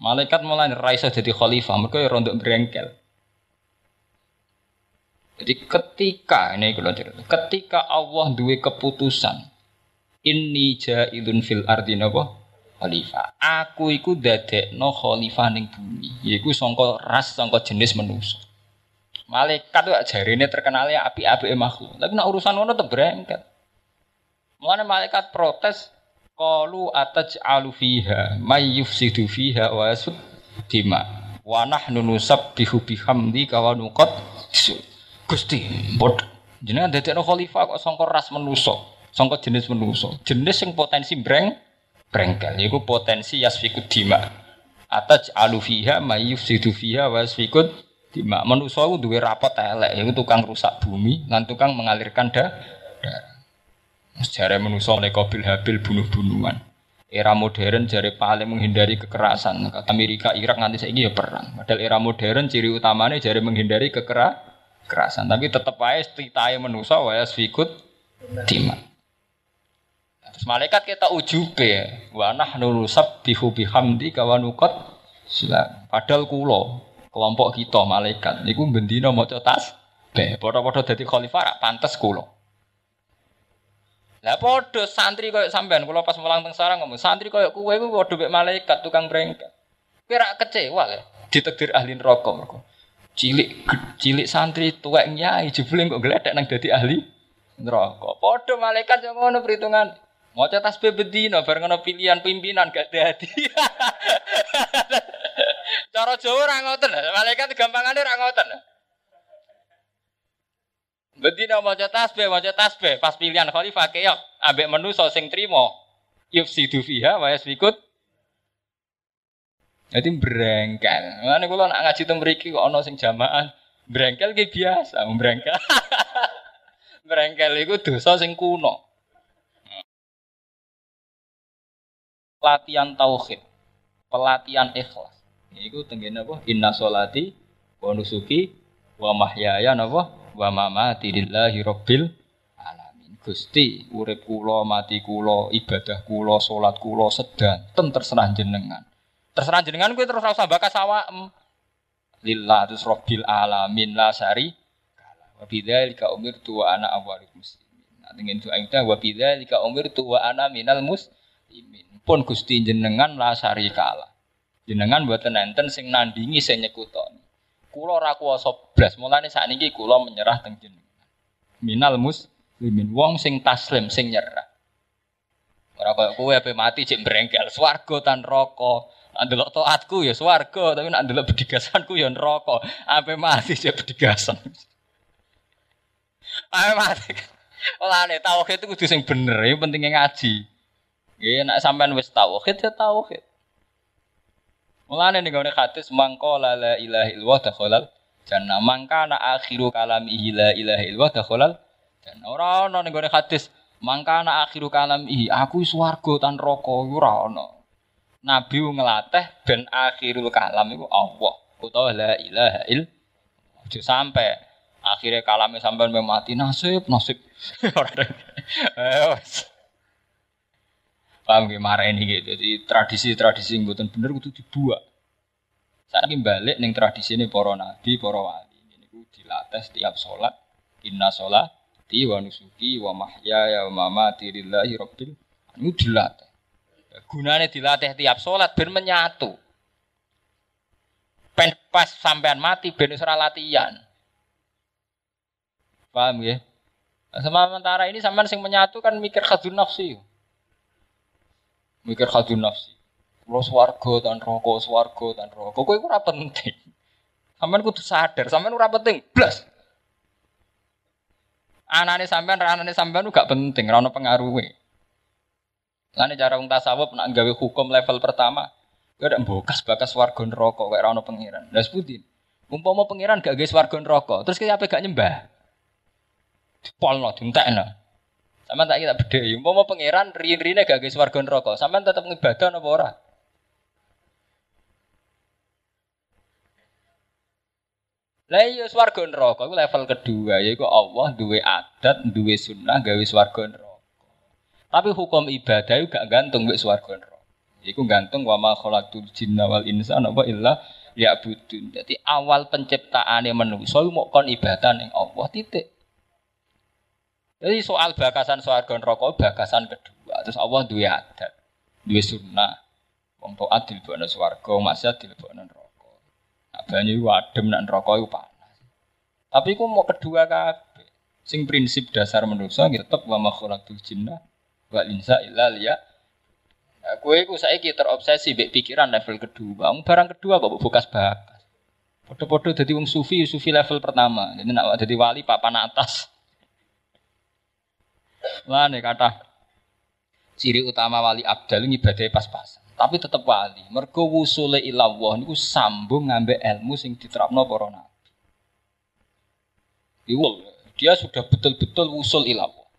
Malaikat mulai ra iso dadi khalifah, mergo ya rondok brengkel. Jadi ketika ini kalau cerita, ketika Allah duwe keputusan, ini jaidun fil ardi napa? Khalifah. Aku iku dadekno khalifah ning bumi. Yaiku sangka ras sangka jenis manusia. Malaikat tuh terkenal ya api-api makhluk. Tapi nak urusan ngono tuh Mana malaikat protes Qalu ataj'alu fiha may yufsidu fiha wa yasud dima. Wa nahnu nusabbihu bihamdi kawa nuqat Gusti bod jenengan dadekno khalifah kok sangka ras menusa sangka jenis menusa jenis yang potensi breng brengkel yaiku potensi yasfikud dima. Ataj'alu fiha may yufsidu fiha wa yasfikud Dima. Manusia itu dua rapat elek, itu tukang rusak bumi, dan tukang mengalirkan darah. Sejarah manusia mulai kabil habil bunuh-bunuhan. Era modern jari paling menghindari kekerasan. Amerika, Irak nanti saya ya perang. Padahal era modern ciri utamanya jari menghindari kekerasan. Tapi tetap aja titahe manusia waya sfikut dima. Terus malaikat kita ujube, wa nahnu nusabbihu bihamdi kawanukot silam. Padahal kulo kelompok kita malaikat niku bendina maca tas be padha-padha dadi khalifah rak pantes kula lah padha santri koyo sampean kula pas mulang teng sarang ngomong santri koyo kowe iku padha mek malaikat tukang brengket kowe rak kecewa le ditakdir ahli neraka mergo cilik cilik santri tuwek nyai jebule kok gledek nang dadi ahli neraka padha malaikat yo ngono perhitungan Maca tasbih bedino bareng ana pilihan pimpinan gak dadi. Cara Jawa ora ngoten. Malaikat gampangane ora ngoten. Bedino maca tasbih, maca tasbih pas pilihan khalifah keok ambek manusa sing trimo yufsidu fiha wa yasfikut Jadi brengkel. Mana kalau nak ngaji mriki kok ana sing jamaah brengkel ki biasa, brengkel. brengkel iku dosa sing kuno. latihan tauhid, pelatihan ikhlas. Iku tenggene apa? Inna sholati wa nusuki wa mahyaya napa wa mamati lillahi rabbil alamin. Gusti, urip kula, mati kula, ibadah kula, salat kula sedanten terserah jenengan. Terserah jenengan kuwi terus usah bakas awakmu. Lillah terus rabbil alamin la syari wa bidzalika umirtu wa ana awwalul muslimin. Nah, dengan doa itu wa bidzalika umirtu wa ana minal muslimin. Pun Gusti jenengan la syarika Allah. Jenengan mboten enten sing nandingi sing nyekutoni. Kula ora kuwasa blas, mulane sakniki kula menyerah teng jenengan. Minal muslimin wong sing taslim sing nyerah. Ora kaya kowe ape mati cek brengkel, swarga tan neraka. Nak ndelok taatku ya swarga, tapi nak ndelok bedigasanku ya neraka. Ape mati cek bedigasan. Ape mati. Olane tauhid itu kudu sing bener, ya pentingnya ngaji. Ya nek sampean wis tauhid ya tauhid. Mulane ning gone hadis mangko la la ilaha illallah dakhalal jannah. Mangka na akhiru kalamihi la ilaha illallah dakhalal jannah. Ora ono ning gone hadis mangka na akhiru kalamihi aku swarga tan neraka ora ono. Nabi ngelatih ben akhirul kalam iku Allah utawa la ilaha il. Aja sampai akhirnya kalamnya sampai mati nasib nasib. Ora. Paham gak marah ini gitu. Jadi tradisi-tradisi yang buatan bener itu dibuat. Saya balik neng tradisi ini para nabi, para wali. Ini ku dilatih setiap sholat. Inna sholat di wa nusuki wa mahya ya wa mamati lillahi rabbil. Ini dilatih. Gunanya dilatih tiap sholat ben menyatu. Ben pas sampean mati ben usra latihan. Paham ya? Sementara ini sampean sing menyatu kan mikir khadun nafsi mikir khadun nafsi. Kalau swargo dan rokok, swargo dan rokok, kok itu ora penting. Sampean kudu sadar, sampean ora penting, blas. Anane sampean, anane sampean gak penting, ora ono pengaruhe. Lane cara wong tasawuf nak gawe hukum level pertama, gak ada mbokas bakas swarga neraka kok ora ono pangeran. Lah seputi. Umpama pangeran gak gawe swarga neraka, terus kaya apa gak nyembah? Dipolno, dientekno. Sampeyan tak kita beda. Umpama pangeran rin-rine gak guys warga neraka, sampean tetap ngibadah apa ora? Lah iya swarga neraka iku level kedua yaiku Allah duwe adat, duwe sunnah gawe swarga neraka. Tapi hukum ibadah itu gak gantung mbek swarga neraka. Iku gantung wa ma khalaqtul jinna wal insana wa illa liya'budun. Jadi awal penciptaane manusa mau kon ibadah ning Allah titik. Jadi soal bakasan swarga neraka bakasan kedua. Terus Allah dua adat, dua sunnah. Wong taat dilebokno swarga, maksiat dilebokno neraka. Nah, banyu adem nak neraka iku panas. Tapi ku mau kedua kabeh. Sing prinsip dasar manusia gitu tetep wa ma khalaqtul jinna wal insa illa liya. Nah, kue ku saiki terobsesi pikiran level kedua. Barang kedua kok bukas bakas. Podo-podo jadi wong sufi, sufi level pertama. Jadi nak jadi wali papan atas. Nih kata ciri utama wali abdal ibadah pas-pasan. Tapi tetap wali. Mergo wusule ilawah niku sambung ngambil ilmu sing diterapno para nabi. Dia sudah betul-betul usul ilawah.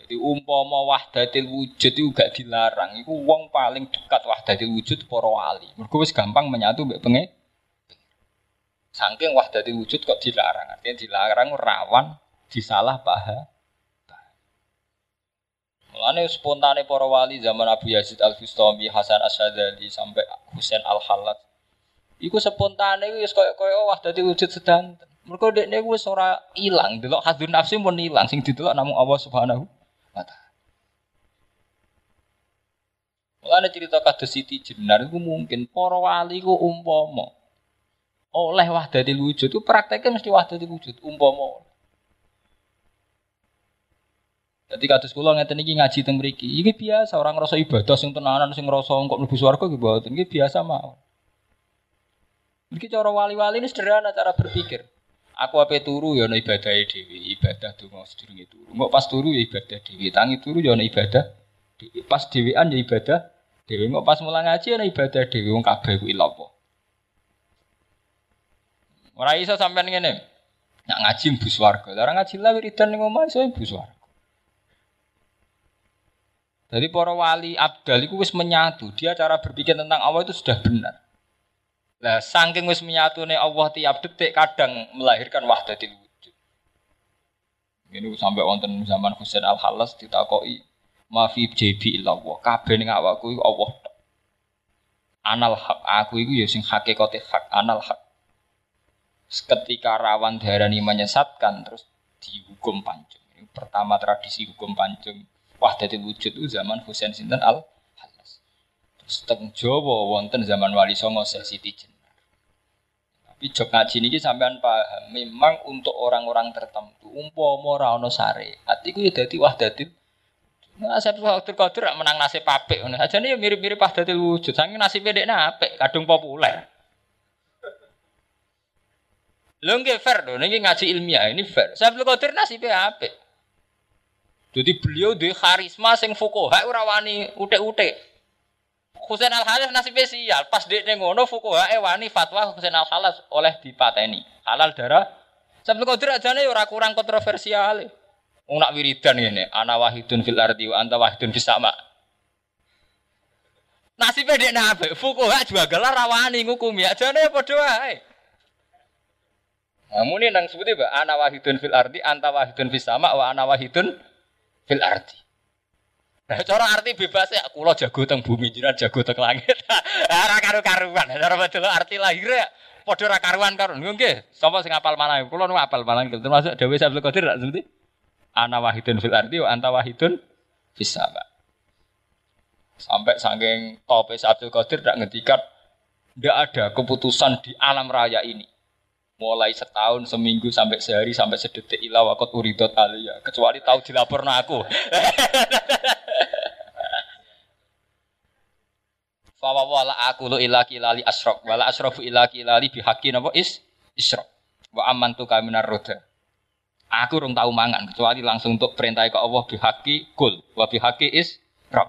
Jadi umpama wahdatil wujud itu gak dilarang. Iku wong paling dekat wahdatil wujud para wali. Mergo wis gampang menyatu mbek pengen. Saking wahdatil wujud kok dilarang. Artinya dilarang rawan disalah paham Mulane spontane para wali zaman Abu Yazid Al Bustami, Hasan Asyadzali sampai Husain Al Halat. Iku spontane iku wis koyo-koyo wah dadi wujud sedang. Mergo dekne wis ora ilang, delok hadun nafsi pun ilang sing didelok namung Allah Subhanahu wa taala. Mulane cerita kados Siti Jenar iku mungkin para wali ku umpama oleh wahdatil wujud itu prakteknya mesti wahdatil wujud umpama jadi kados kula ngeten iki ngaji teng mriki. Iki biasa orang ngrasa ibadah sing tenanan sing ngrasa kok mlebu swarga iki mboten. Iki biasa mawon. Iki cara wali-wali ini sederhana cara berpikir. Aku apa turu ya ana ibadah dhewe, ibadah donga sedurunge turu. Engko pas turu ya ibadah dhewe, tangi turu ya ana ibadah dhewe. Pas dhewean ya ibadah dhewe. Engko pas mulang ngaji ana ibadah dhewe wong kabeh ku ilapa. Ora iso sampean ngene. Nak ngaji mbus warga. Ora ngaji lah wiridan ning omah iso mbus warga. Jadi para wali abdal itu wis menyatu. Dia cara berpikir tentang Allah itu sudah benar. Lah saking wis menyatune Allah tiap detik kadang melahirkan wahdatil wujud. Ini sampai wonten zaman Husain Al Halas ditakoki mafi JB illallah. Kabeh ning awakku iku Allah. Anal hak aku iku ya sing hakikate hak anal hak. Ketika rawan diarani menyesatkan terus dihukum pancung. Ini pertama tradisi hukum pancung wahdatul wujud itu zaman Husain Sinten al Halas. Terus teng Jawa wonten zaman Wali Songo Siti Jenar. Tapi jok ngaji niki sampean paham, memang untuk orang-orang tertentu umpama ora ana syariat iku ya dadi wahdatul Nah, saya waktu kotor menang nasib apik ngono. Ajane ya mirip-mirip wahdatul wujud. Saking nasib dekne apik, kadung populer. Lho nggih fair lho, niki ngaji ilmiah ini fair. Saya Qadir nasibnya apik. Jadi beliau di karisma sing fukoha ora wani utek-utek. Husain Al Halas nasibnya sial. Pas dia ngono fukoha e wani fatwa Husain Al Halas oleh dipateni. Halal darah. Sabtu Qadir ajane ora kurang kontroversial. Wong nak wiridan ngene, ana wahidun fil ardi wa anta wahidun fis sama. Nasibnya dia nabe, fukoha juga gelar rawani ngukumi, ajane padha wae. Namun ini nang sebuti ba, ana wahidun fil ardi, anta wahidun fis sama, wa ana wahidun fil arti. Nah, cara arti bebas ya, kulo jago teng bumi, jiran jago teng langit. Ora karu-karuan, cara betul arti lahir ya. Padha ora karuan karun. Nggih, sapa sing apal malah? Kulo nu apal malah termasuk Dewi Sabtu Qadir rak seperti ana wahidun fil arti wa anta wahidun fis sama. Sampai saking tope Abdul Qadir tidak ngetikan tidak ada keputusan di alam raya ini mulai setahun, seminggu, sampai sehari, sampai sedetik ilah wakot uridot alia. Kecuali tahu dilaporkan aku. Fawa wala aku lu ilaki lali asrok wala asrofu ilaki lali bihaki napa is isrok wa aman tu kaminar roda. Aku rung tahu mangan kecuali langsung untuk perintah ke Allah bihaki kul wa bihaki is rok.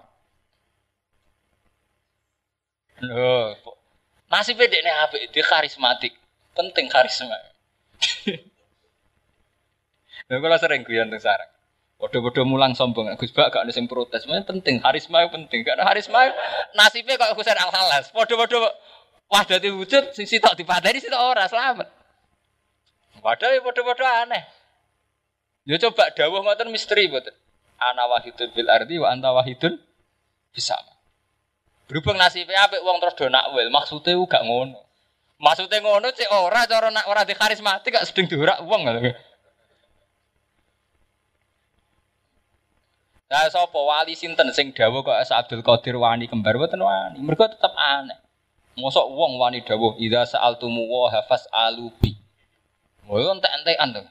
Loh, nasibnya dia apa? Dia karismatik penting karisma. Nah, kalau sering guyon tentang sarang. Bodoh-bodoh mulang sombong, Gus Bak gak ada yang protes. Sebenarnya penting, karisma itu penting. Karena karisma nasibnya kok Husain Al Halas. Bodoh-bodoh wah dari wujud sing sitok dipateni sitok ora selamat. Padahal ya bodoh-bodoh aneh. Ya coba dawuh ngoten misteri mboten. Ana wahidun bil ardi wa anta wahidun bisa. Berhubung nasibnya apik wong terus do nakwil, maksudnya gak ngono. Maksudnya ngono cek ora cara nak ora di karismatik gak sedeng diurak wong ngono. Lah sapa wali sinten sing dawuh kok Abdul Qadir wani kembar mboten wani. Mergo tetep aneh. Mosok wong wani dawuh idza sa'altumu wa hafas alubi. Oh entek-entekan to.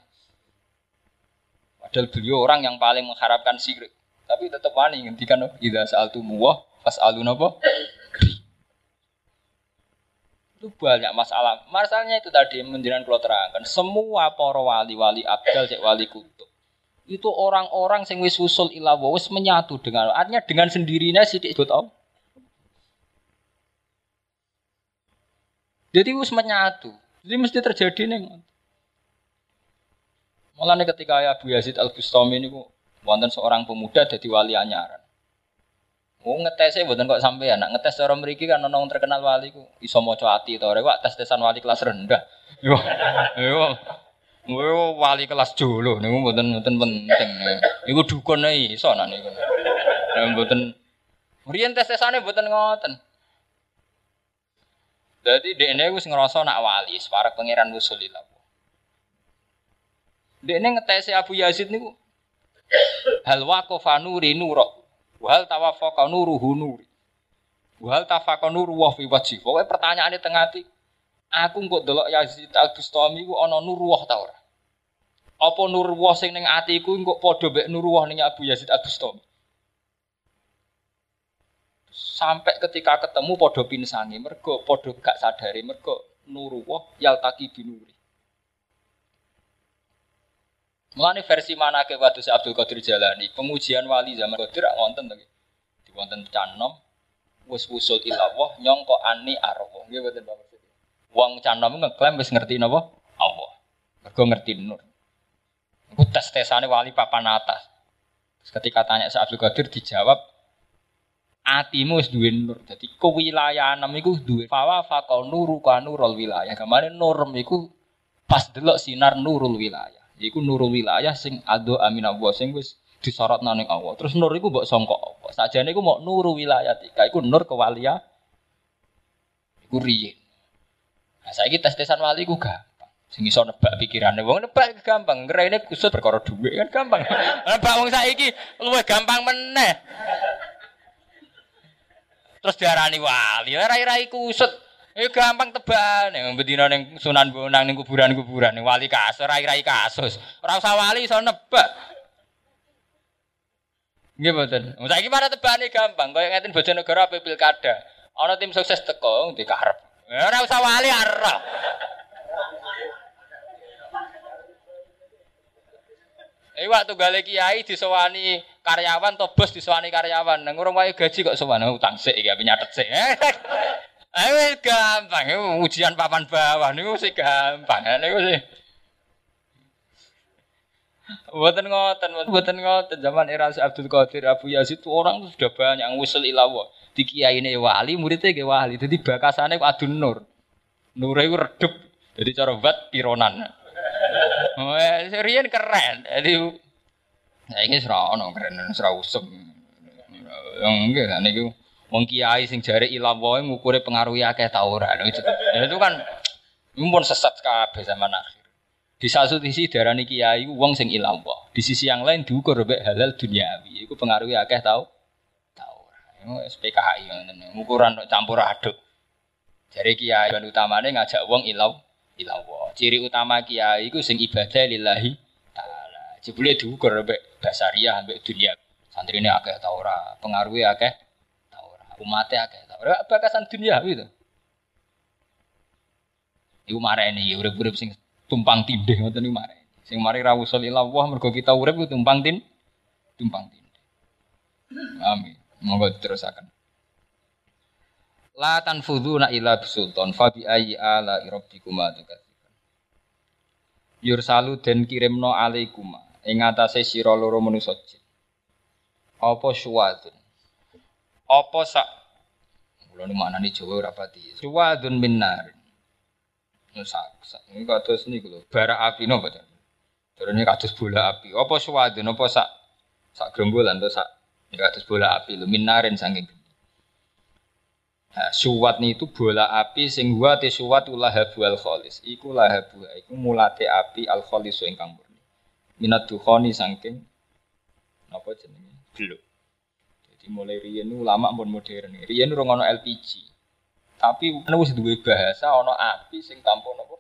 Padahal beliau orang yang paling mengharapkan sirik. Tapi tetap wani ngendikan idza sa'altumu wa fas'alu napa? Itu banyak masalah. Masalahnya itu tadi menjelaskan kalau terangkan. Semua para wali-wali abdal, cek wali kutub. Itu orang-orang yang wis usul ila wis menyatu dengan artinya dengan sendirinya sidik ikut om. Jadi wis menyatu. Jadi mesti terjadi nih. Malah ketika Abu Yazid Al Bustami ini wonten seorang pemuda jadi wali anyaran. Oh ngetesnya buatan kok sampai anak ngetes cara meriki kan nong terkenal wali ku iso mau ati to rek tes tesan wali kelas rendah. Yo yo yo wali kelas dulu nih buatan buatan penting. Iku dukun nih iso nak niku. Buatan Rian tes tesane buatan ngoten. Jadi ini wis ngerasa nak wali, para pangeran wusulillah. Dekne ngetes Abu Yazid niku hal waqafa nuri nurok Wal tawafaqa nuruhu nuri. Wal tafaqa nuru wa fi wajhi. Pokoke pertanyaane teng ati. Aku kok delok Yazid Al-Bustami ku ana nur wah ta ora? Apa nur wah sing ning atiku kok padha mek nur wah ning Abu Yazid Al-Bustami? Sampai ketika ketemu padha pinsangi mergo padha gak sadari mergo nur wah yaltaki binuri. Mulane versi mana ke waktu Abdul Qadir Jalani, pengujian wali zaman Qadir wonten lagi. Di wonten canom wis usul ilawah nyongko ani arwah. Nggih mboten Bapak Wong canom ngeklaim wis ngerti napa? Allah. Mergo ngerti nur. Iku tes-tesane wali papan atas. Ketika tanya si Abdul Qadir dijawab atimu wis duwe nur. Dadi kewilayahan iku duwe fawa faqa nuru ka nurul wilayah. Kamane nur iku pas delok sinar nurul wilayah. Iku nurul wilayah sing ado amin Allah sing wis disorot nang Allah. Terus nur iku mbok sangka apa? Sajane iku mau nuru wilayah tika iku nur kewalia. Iku riyin. Nah, saiki tes-tesan wali iku gampang. Sing iso nebak pikirane wong nebak gampang. Ngrene kusut perkara dhuwit kan gampang. nebak wong saiki luwih gampang meneh. Terus diarani wali, rai-rai kusut. Eh gampang teban, yang bedino neng Sunan Bonang neng kuburan-kuburan neng wali kasus, rai-rai kasus. Ora usah wali iso nebak. Nggih mboten. Saiki para tebane gampang, kaya ngeten Bojonegoro ape pilkada. Ana tim sukses teko dikarep. Ora usah wali arah. Eh waktu gale kiai disewani karyawan atau bos disewani karyawan. Nang urung wae gaji kok sewani utang sik iki nyatet sik. Eh gampang, ujian papan bawah niku sih gampang. Niku sih. Buatan ngoten, buatan ngoten. Zaman era Abdul Qadir Abu Yazid itu orang tuh sudah banyak yang usul ilawo. Di kiai ini wali, muridnya ke wali. Jadi bakasannya adun nur. Nur itu redup. Jadi cara bat pironan. Wah, serian keren. Jadi nah ini serono keren, serau usem. Yang enggak itu wong kiai sing jare ilang wae ngukure pengaruh akeh ta ora. Itu, itu kan pun sesat kabeh zaman akhir. Di satu sisi darani kiai wong sing ilang wae. Di sisi yang lain diukur mek halal duniawi. Iku pengaruh akeh tau tau ora. SPKHI ngoten. Ukuran campur aduk. Jare kiai ban utamane ngajak wong ilang ilallah. Ciri utama kiai iku sing ibadah lillahi taala. Jebule diukur mbek basariah mbek dunia. Santrine akeh ta ora, pengaruhe akeh umate akeh ora. Bakasan dunia gitu. Iku mareni urip-urip sing tumpang tindih ngoten niku mareni. Sing mari ra usul ilallah mergo kita urip tumpang tin tumpang tindih. Amin. Monggo terusaken. La tanfuduna illa bisultan fa bi ayyi ala rabbikuma tukadziban. Yursalu den kirimno alaikuma ing atase sira loro manusa. Apa suwadun? Apa sak Kula nu maknane Jawa ora pati. Suwadun minnar. Sak sak ini kados niku lho, bara api napa to? Terus kados bola api. Apa suwadun apa sak sak gerombolan to sak kados bola api lho minarin saking Nah, suwat itu bola api sing wa te suwat lahabu al kholis. Iku lahabu iku mulate api al kholis ingkang murni. Minat dukhoni saking napa jenenge? Beluk. Mulai riyen ulama pun modern. Riyen ora ono LPG. Tapi wis duwe bahasa ono api sing tanpa napa?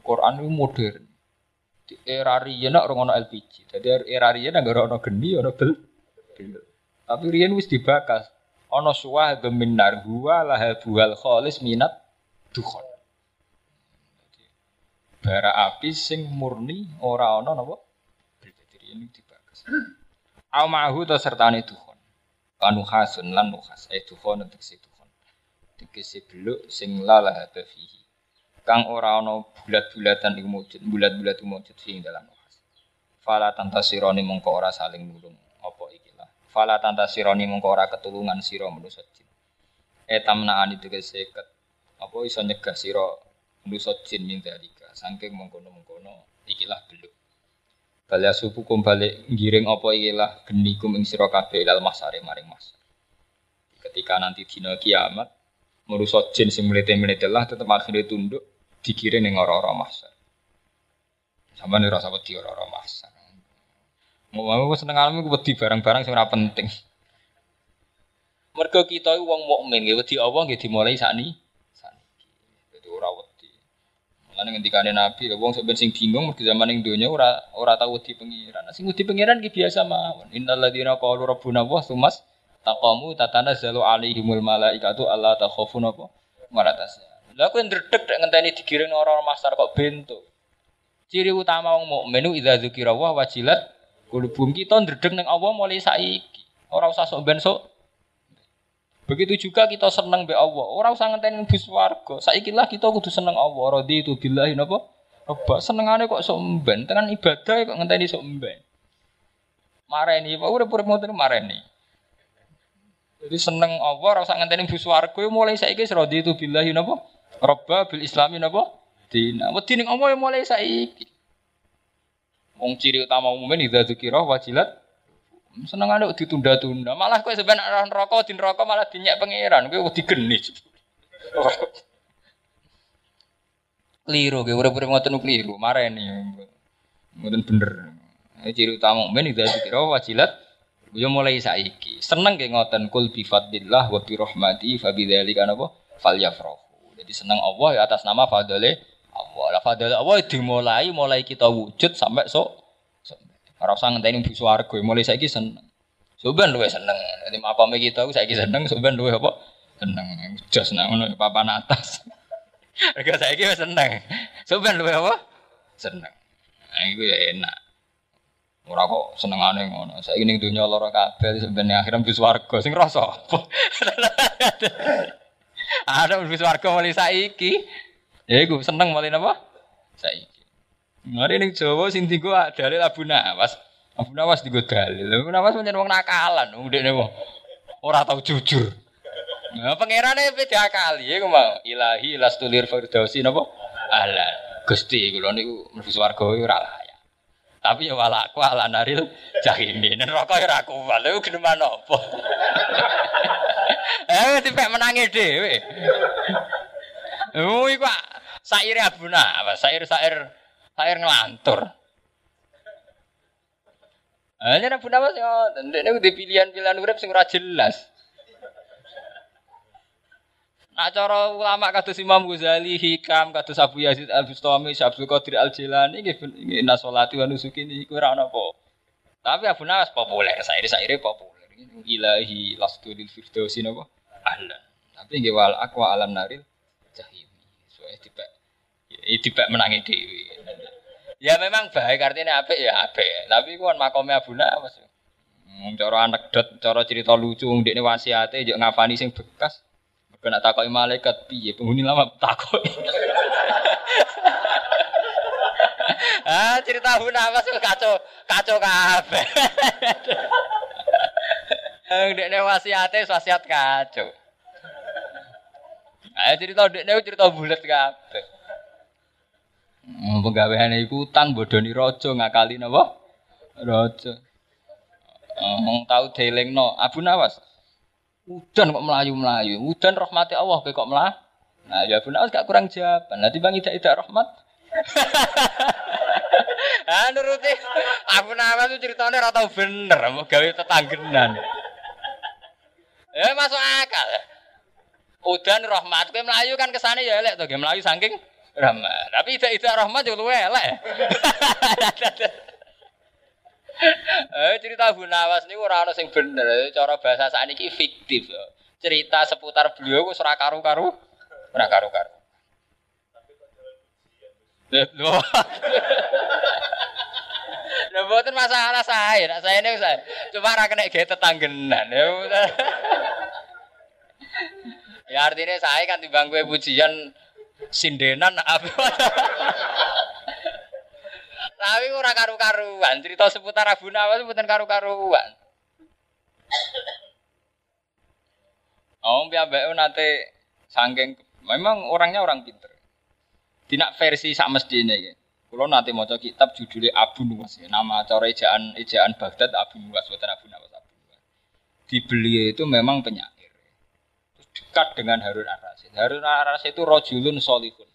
Quran itu modern. Di era riyen ora ono LPG. Jadi era riyen ora ono geni, ono bel. Tapi riyen wis dibakas ana suwah geminar huwa lahabuhal kholis minat dukhon. Bara api sing murni ora ana napa? Jadi ini dibagas. Au ma'hu ta sertane dukhon. Kanu hasun lan nukhas eh dukhon si dukhon. Tegese beluk sing la lahaba fihi. Kang ora ana bulat-bulatan iku wujud, bulat-bulat wujud sing dalam nukhas. Fala tantasironi mongko ora saling nulung apa iki Fala tanta sironi mengko ora ketulungan sira manusa jin. Etamnaan itu keseket. Apa iso nyegah sira manusa jin min dalika. Saking mengkono-mengkono ikilah beluk. Balya kum balik ngiring apa ikilah genikum ing sira kabeh ilal masare maring mas. Ketika nanti dina kiamat merusak jin sing melete-melete lah tetep akhirnya tunduk dikirim ning ora-ora masar. Sampeyan ora usah wedi ora-ora masar. Mau mau seneng alam wedi barang-barang sing ora penting. Mergo kita iku wong mukmin nggih wedi Allah nggih dimulai sakni. Saniki. Dadi ora wedi. Mulane ngendikane Nabi, wong sok sing bingung mergo zaman ning donya ora ora tau wedi pengiran. Sing wedi pengiran ki biasa mawon. Innal ladzina qalu rabbuna Allah sumas taqamu tatanazzalu alaihimul malaikatu alla takhafu napa malatas. Lah aku ndredeg nek ngenteni digiring orang masar kok bento. Ciri utama wong mukmin idza dzikra wa wajilat Kulubum kita ndredeg ning Allah mulai saiki. Ora usah sok ben. Begitu juga kita seneng be Allah. Ora usah ngenteni bus warga. Saiki lah kita kudu seneng Allah. Radhi itu billahi napa? Roba senengane kok sok mben. Tenan ibadah kok ngenteni sok mben. Mareni, Pak urip-urip ngoten mareni. Jadi seneng Allah rasa ngenteni bu swarga mulai saiki wis itu billahi napa? Robba bil islami napa? Dina. Wedi ning Allah mulai saiki. Wong ciri utama umumnya idza dzikra wajilat seneng ada ditunda-tunda. Malah kowe sebenarnya orang rokok di rokok malah dinyak pangeran. Kowe digeni. Keliru, kowe urip-urip ngoten keliru. Mareni. Ngoten bener. Ciri utama mukmin idza dzikra wajilat Ya mulai saiki. Seneng ge ngoten kul bi wa bi rahmati fa bidzalika napa falyafrahu. Jadi seneng Allah ya atas nama fadale Allah. Lah fadale Allah dimulai mulai kita wujud sampai sok. Ora usah ngenteni bu swarga, mulai saiki seneng. Soben luwe seneng. Jadi makome kita saiki seneng, soben luwe apa? Seneng. Jos nang ngono papan atas. Mereka saiki wis seneng. Soben luwe apa? Seneng. Nah, iku ya enak. Ora kok senengane ngono. Saiki ning donya lara kabeh sebenarnya akhirnya mlebu swarga sing rasa. Ada mlebu swarga mulai saiki. Ya iku seneng mulai napa? Saiki. Mari ning Jawa sing dienggo dalil Abu Nawas. Abu Nawas dienggo dalil. Abu Nawas pancen wong nakalan, ndekne wong ora tau jujur. Nah, pangerane beda kali ya mau ilahi lastulir firdausi napa? Alah, Gusti kula niku mlebu swarga ora lah. Tapi ya walaku ala naril jahimi. Neraka ya ora kuat. Lha geneman apa? Eh dipek menangi dhewe. Oh iku saire abuna, apa sair-sair sair ngelantur. Hanya Abu Nawas ya, ndekne di pilihan-pilihan urip sing ora jelas. Nah cara ulama kados Imam Ghazali, Hikam, kados Abu Yazid Al Bustami, Abdul Qadir Al Jilani nggih inna sholati wa nusuki niku ora ana apa. Tapi Abu Nawas populer, saire-saire populer. Ilahi lastu lil firdausi napa? Ahlan. Tapi nggih wal aqwa alam naril jahim. Soale dipek dipek menangi dhewe. Ya memang baik artinya apik ya apik. Tapi kuwi makome Abu Nawas. Hmm, cara anekdot, cara cerita lucu ndekne wasiate yo ngafani sing bekas. Kena takoi malaikat piye penghuni lama takoi. ah cerita apa sih kacau kacau kabeh. Yang dekne wasiate wasiat kacau. Ayo cerita dekne cerita bulat kabeh. Penggaweane iku utang bodoni raja ngakali napa? Raja. Wong tau delingno Abu Nawas. Udan kok melayu-melayu. Udan rahmati Allah kok melah. Nah, ya benar gak kurang jawaban. Nanti Bang tidak tidak rahmat. ah nuruti aku nama tuh ceritanya ora bener mau gawe tetanggenan. Eh masuk akal. Udan rahmat kowe melayu kan kesane ya elek to, melayu saking rahmat. Tapi tidak tidak rahmat yo luwe elek. eh cerita Abu Nawas niku ora ana sing bener. Cara bahasa sakniki fiktif. Cerita seputar beliau wis ora karu-karu. Ora karu-karu. Lho. Lha mboten masalah saya, saya ini saya. Cuma ora kena ge tetanggenan. Ya, ya artinya saya kan timbang gue pujian sindenan apa. Tapi ora karu-karuan, cerita seputar Abu Nawas seputar karu-karuan. Oh, piyambake nanti sangking memang orangnya orang pinter. Tidak versi sak mestine iki. Kulo nanti maca kitab judulnya Abu Nuwas ya. Nama cara ejaan ejaan Baghdad Abu Nuwas, bukan Abu Nawas Abu Nuwas. Di beliau itu memang penyair. Dekat dengan Harun Ar-Rasyid. Harun Ar-Rasyid itu rojulun solihun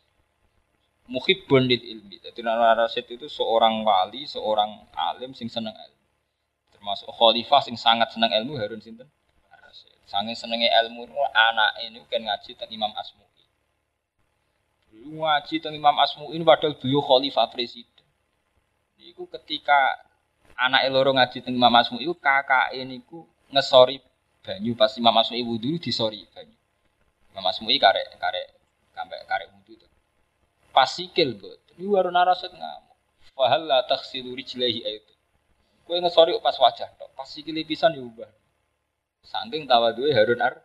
muhibbun lil ilmi. Jadi Rasid itu seorang wali, seorang alim sing seneng ilmu. Termasuk khalifah sing sangat seneng ilmu Harun sinten? Rasid. Sange senenge ilmu anak ini kan ngaji tentang Imam Asmu'i. Dulu ngaji tentang Imam Asmu'i ini padahal beliau khalifah presiden. Iku ketika anak loro ngaji tentang Imam Asmu'i itu kakak ini ku ngesori banyu pas Imam Asmu'i wudhu disori banyu. Imam Asmu'i karek karek karek karek wudhu pasikil buat. Ini baru naraset ngamuk. Fahal la taksilu rijlaihi itu. Kue ngesori pas wajah tok. Pasikil pisan diubah. Saking tawadhu Harun Ar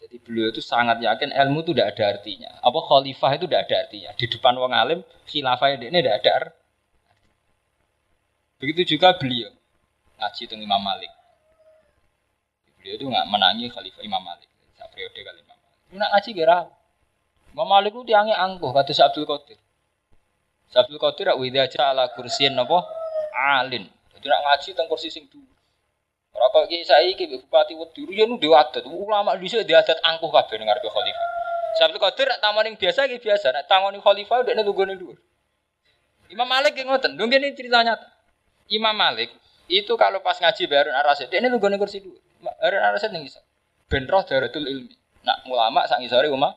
jadi beliau itu sangat yakin ilmu itu tidak ada artinya. Apa khalifah itu tidak ada artinya. Di depan wong alim, khilafah ini tidak ada artinya. Begitu juga beliau ngaji tentang Imam Malik. Beliau itu nggak menangi Khalifah Imam Malik. Saat periode kali Imam. Itu nak ngaji kira. Imam Malik itu tiangnya angkuh kata Abdul Qadir. Abdul Qadir rak wida ala kursiin napa? Alin. Jadi nak ngaji teng kursi sing dhuwur. Ora kok iki saiki bupati wedi riyen dhewe adat. Ulama dhisik dia adat angkuh kabeh ning ngarepe khalifah. Abdul Qadir nak taman biasa iki biasa, nak tangoni khalifah ndekne tunggone dhuwur. Imam Malik yang ngoten, dong ini ceritanya. Imam Malik itu kalau pas ngaji Harun Ar-Rasyid, dia ini tunggone kursi dhuwur. Harun Ar-Rasyid ning isor. Ben ilmi. Nak ulama sak ngisore umah.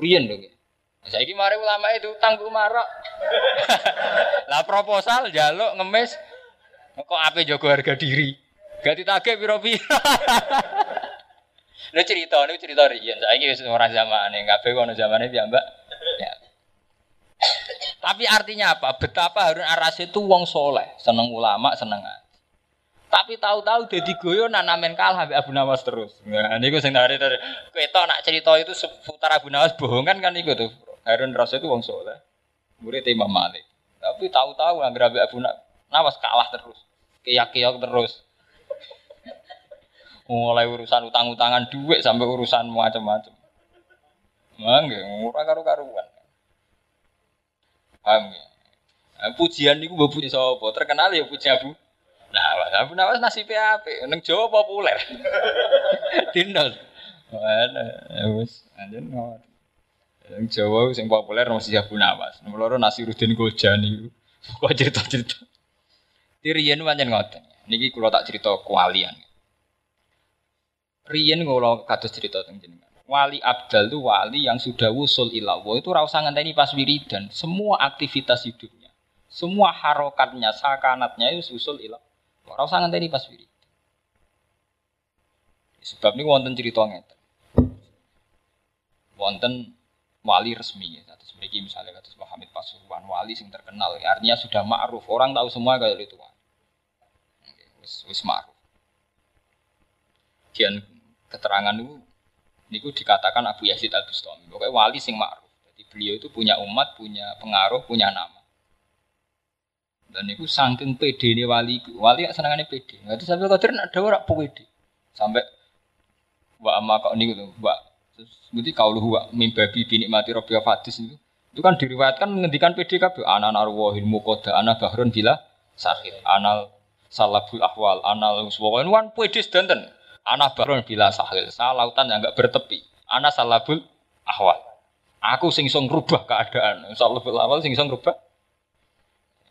Riyen dong. Saiki mari ulama itu tangguh marok. lah proposal jaluk ngemis kok ape jago harga diri. Gak ditagih piro-piro. Ini cerita, ini cerita riyen. Saiki wis ora zamane, kabeh kono zamane piyambak. Ya. Tapi artinya apa? Betapa Harun Ar-Rasyid itu wong soleh, seneng ulama, seneng tapi tahu-tahu jadi goyo nanamen kalah Habib Abu Nawas terus. Nah, niku sing dari dari ketok nak cerita itu seputar Abu Nawas bohong kan kan niku tuh. Harun Rasul itu wong soleh. Murid Imam Malik. Tapi tahu-tahu nggak Abu Nawas kalah terus. Keyak-keyak terus. Mulai urusan utang-utangan duit sampai urusan macam-macam. Mangga, ora karu-karuan. Paham ya? Pujian niku mbok puji sapa? Terkenal ya puji Abu Nawas. Abu Nawas nasibnya apa? Neng Jawa populer. Mana? Wes, anjen ngawat. Neng Jawa sing populer masih Abu Nawas. Nomor loro Nasiruddin Gojani. Kok cerita-cerita. Tirian pancen ngoten. Niki kula tak cerita kewalian. Riyen kula kados cerita teng jenengan. Wali Abdal itu wali yang sudah wusul ilawo itu rasa ngenteni pas wiridan. Semua aktivitas hidupnya, semua harokatnya, sakanatnya itu usul ilawo. Ora usah ngenteni pas wirid. Sebab ini wonten cerita ngeten. Wonten wali resmi ya. Mriki misalnya kados Muhammad Pasuruan, wali sing terkenal, ya, artinya sudah ma'ruf. Orang tahu semua kalau itu wali. Wis wis ma'ruf. Kian keterangan itu niku dikatakan Abu Yazid Al Bustami. Pokoknya wali sing ma'ruf. Jadi beliau itu punya umat, punya pengaruh, punya nama. Dan itu saking pede ini wali, wali ya senangannya pede. Nggak sampai kotor ada orang pede. Sampai wa amma kau ini gitu, wa Berarti kau lu wa mimbabi bini mati robi fatis itu. Itu kan diriwayatkan menghentikan pede kabeh. Ana narwahin mukoda, ana bahrun bila sakit, anal salabul ahwal, anal pokoknya kan pede sedanten. Ana bahrun bila sahil, lautan yang enggak bertepi. Ana salabul ahwal. Aku sing song rubah keadaan. Salabul ahwal sing song rubah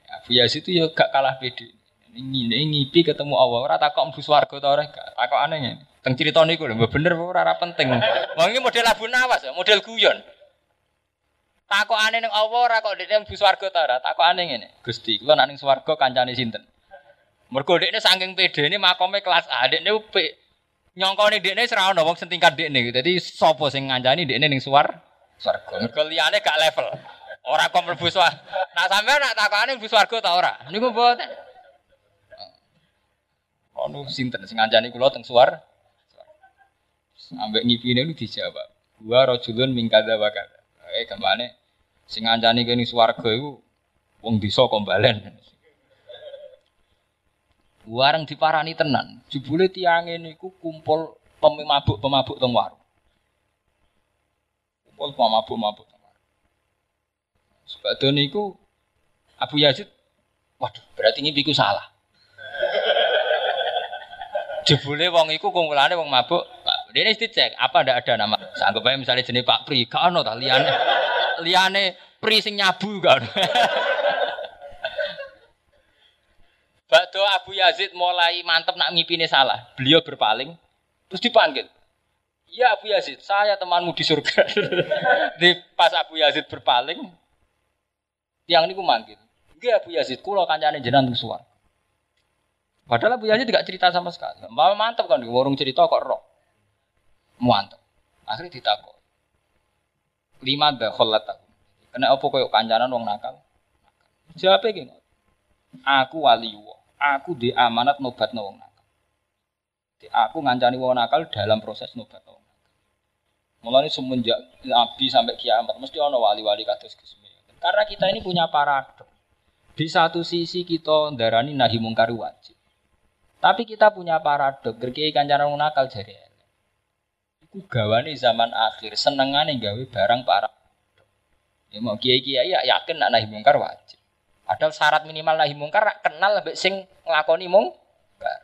Abu Yazid itu ya gak kalah pede. Ini ngipi ketemu Allah, ora takok mlebu swarga ta ora. Takok aneh Teng cerita niku lho, bener ora ora penting. Wong iki model Abu Nawas, ya, model guyon. Aneh ning Allah ora kok dekne mlebu swarga ta ora. Aneh ngene. Gusti, kula nak ning swarga kancane sinten? Mergo dekne saking pedene makome kelas A. Dekne pe nyongkone dekne ora ono wong sing tingkat dekne. Dadi sapa sing ngancani dekne ning swar swarga. Mergo gak level. Ora kok mlebu swarga. Nak sampean nak takokane mlebu swarga ta ora? Niku mboten. Ono sinten sing ngancani kula teng suar. Ambek ngipine lu dijawab. Gua rajulun min kadza wa kadza. Eh kemane sing ngancani kene swarga iku wong desa kombalen. Warang diparani tenan. Jebule tiange niku kumpul pemabuk-pemabuk teng warung. Kumpul pemabuk-pemabuk Sebab niku Abu Yazid, waduh berarti ini biku salah. Jebule wong iku kumpulane wong mabuk. Dia ini dicek apa ndak ada nama. Sanggup aja misalnya jenis Pak Pri, gak ono ta liane liane Pri sing nyabu gak ono. Bakdo Abu Yazid mulai mantep nak ngipine salah. Beliau berpaling, terus dipanggil. Iya Abu Yazid, saya temanmu di surga. di pas Abu Yazid berpaling, Tiang niku manggil. Nggih Abu Yazid, kula kancane jenengan teng suwar. Padahal Abu Yazid tidak cerita sama sekali. Mbak mantep kan, warung cerita kok roh. Mantep. Akhirnya ditakok. Lima dah kholat aku. Kena apa koyo kancanan wong nakal? Jawabnya gini. Aku wali Aku di amanat nobat wong nakal. Aku ngancani wong nakal dalam proses nobat wong nakal. Mulai semenjak Nabi sampai kiamat mesti ono wali-wali kados Gus karena kita ini punya paradok. Di satu sisi kita darani nahi mungkari wajib. Tapi kita punya paradok, gergi kancanan nakal jari Iku gawane zaman akhir, senengane gawe barang para. Ya mau kiai kiai ya yakin nak nahi mungkar wajib. Padahal syarat minimal nahi mungkar kenal lebih sing nglakoni mungkar.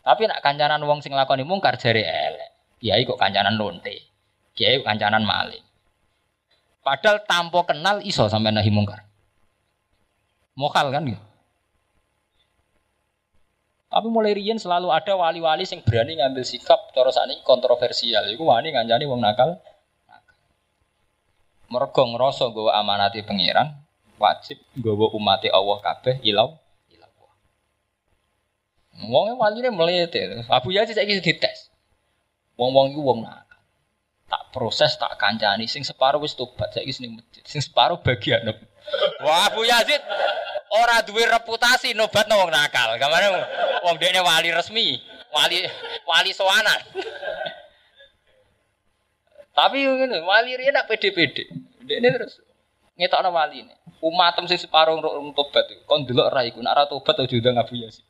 Tapi nak kancanan wong sing nglakoni mungkar jari elek. Kiai kok kancanan lonte. Kiai kancanan maling. Padahal tanpa kenal iso sampai nahi mungkar. Mokal kan gitu. Tapi mulai rian selalu ada wali-wali yang berani ngambil sikap cara ini kontroversial. Iku wani ngancani wong nakal. Mergo ngrasa nggawa amanati pangeran, wajib nggawa umate Allah kabeh ilau ilau. Wong waline mlete. Abu Yazid saiki dites. Wong-wong iku wong nakal. Tak proses tak kancani sing separuh wis tobat saiki ning masjid. Sing separuh bagian. Wah Abu Yazid ora duwe reputasi nobat wong nakal. Kamane wong dekne wali resmi, wali wali soanan. Tapi ngene, wali riyen nak pede-pede. Dekne terus ngetokno wali ini. Umatem sing separuh untuk tobat kon delok ra iku, nak ra tobat aja ndang Abu Yazid.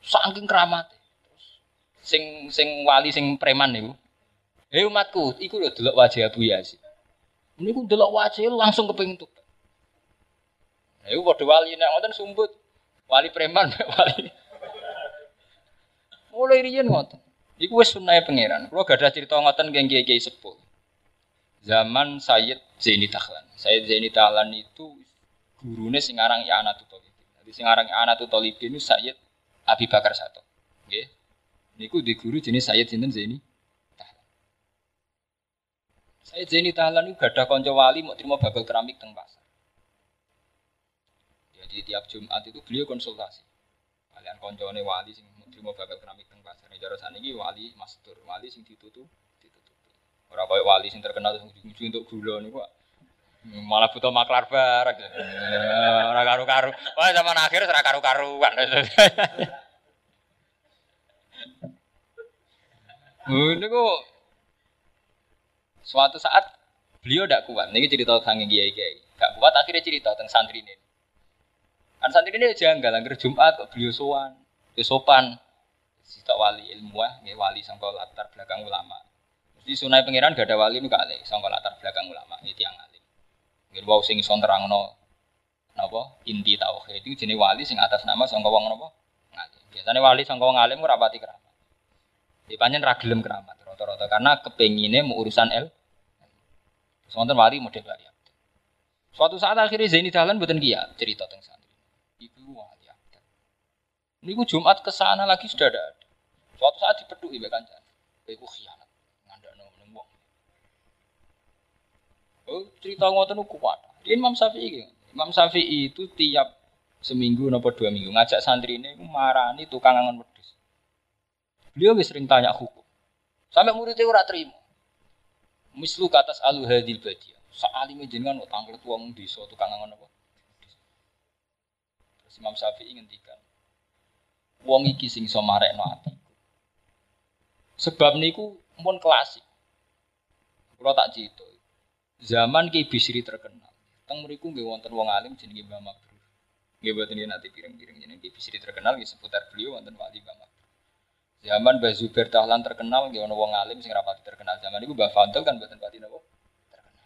Saking keramat. Sing sing wali sing preman niku. Hei umatku, iku lho delok wajah Abu Yazid. Niku delok wajah langsung kepengin tobat. Iku padha wali nek ngoten sumbut. Wali preman wali. Mulai riyen ngoten. Iku wis sunahe pangeran. Kulo gak ada cerita ngoten geng kiai sepuh. Zaman Sayyid Zaini Tahlan. Sayyid Zaini Tahlan itu gurune sing aran I'anatul Talibin. Jadi sing aran I'anatul Talibin itu Sayyid Abi Bakar Sato. Nggih. Niku di guru jenis Sayyid sinten Zaini. Sayyid Zaini Tahlan itu gak ada konco wali mau terima bakal keramik teng pasar. Jadi tiap Jumat itu beliau konsultasi. Kalian koncone wali sing mau bakal keramik teng pasar. Jare saniki wali master, wali sing ditutup ditutupi. Ora koyo wali sing terkenal sing ujung untuk gula niku malah butuh maklar barang. Ora karu-karu. Wah zaman akhir ora karu-karuan. Niku suatu saat beliau tidak kuat. Ini cerita tentang kiai kiai. Gak kuat akhirnya cerita tentang santri ini. Kan santri ini janggal, angker Jumat kok beliau sowan, ya sopan. Sita wali ilmuah, ya wali sangka latar belakang ulama. Mesti sunai pangeran gak ada wali nu kali, sangka latar belakang ulama, ini tiang alim. Mungkin wow sing son terangno napa inti tauhid itu jenis wali sing atas nama sangka wong napa. Biasanya wali sangka wong alim ora pati keramat. Di panjen ra gelem keramat rata-rata karena kepengine urusan el. Sonten wali model wali. Suatu saat akhirnya Zaini Dahlan buatan kia cerita tentang Niku Jumat ke sana lagi sudah ada. Suatu saat dipedui mbek kancan. Kowe khianat ngandakno ning wong. Oh, cerita ngoten kuat. Di Imam Syafi'i Imam Syafi'i itu tiap seminggu nopo dua minggu ngajak santri ini marani tukang angon wedhus. Beliau sering tanya hukum. Sampai muridnya ora terima. Mislu katas alu hadil badia. Sa'alime jenengan utang tanglet wong desa tukang angon apa? Terus Imam Syafi'i ngendikan, wong iki sing iso marekno ati. Sebab niku pun klasik. Kalau tak cerita. Zaman Ki Bisri terkenal. Teng mriku nggih wonten wong alim jenenge Mbah Mabrur. Nggih boten nanti piring-piring jenenge Ki Bisri terkenal nggih seputar beliau wonten wali Mbah. Zaman Mbah Zubair Dahlan terkenal nggih ana wong alim sing rapati terkenal. Zaman iku Mbah Fadl kan boten pati napa terkenal.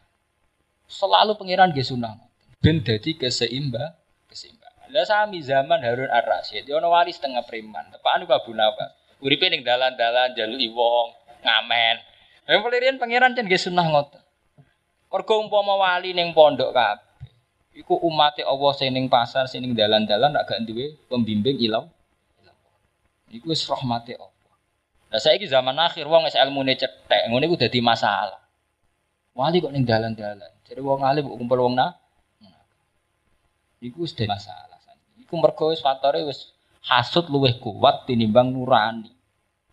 Selalu pangeran nggih sunah. Ben dadi keseimbang, keseimbang. Lah sami zaman Harun Ar-Rasyid, yo wali setengah preman. Tepaan Abu Nawas. Uripe ning dalan-dalan jaluki wong, ngamen. Yang pelirian pangeran kan nggih sunah ngoten. Mergo umpama wali ning pondok kabeh. Iku umate Allah sing ning pasar, sing ning dalan-dalan gak duwe pembimbing ilau. Iku wis rahmate Allah. Lah saiki zaman akhir wong wis ilmune cethek, ngene iku dadi masalah. Wali kok ning dalan-dalan. Jadi wong alim kumpul wong na. Iku wis masalah. Iku mergo wis faktore wis hasud luwih kuat tinimbang nurani.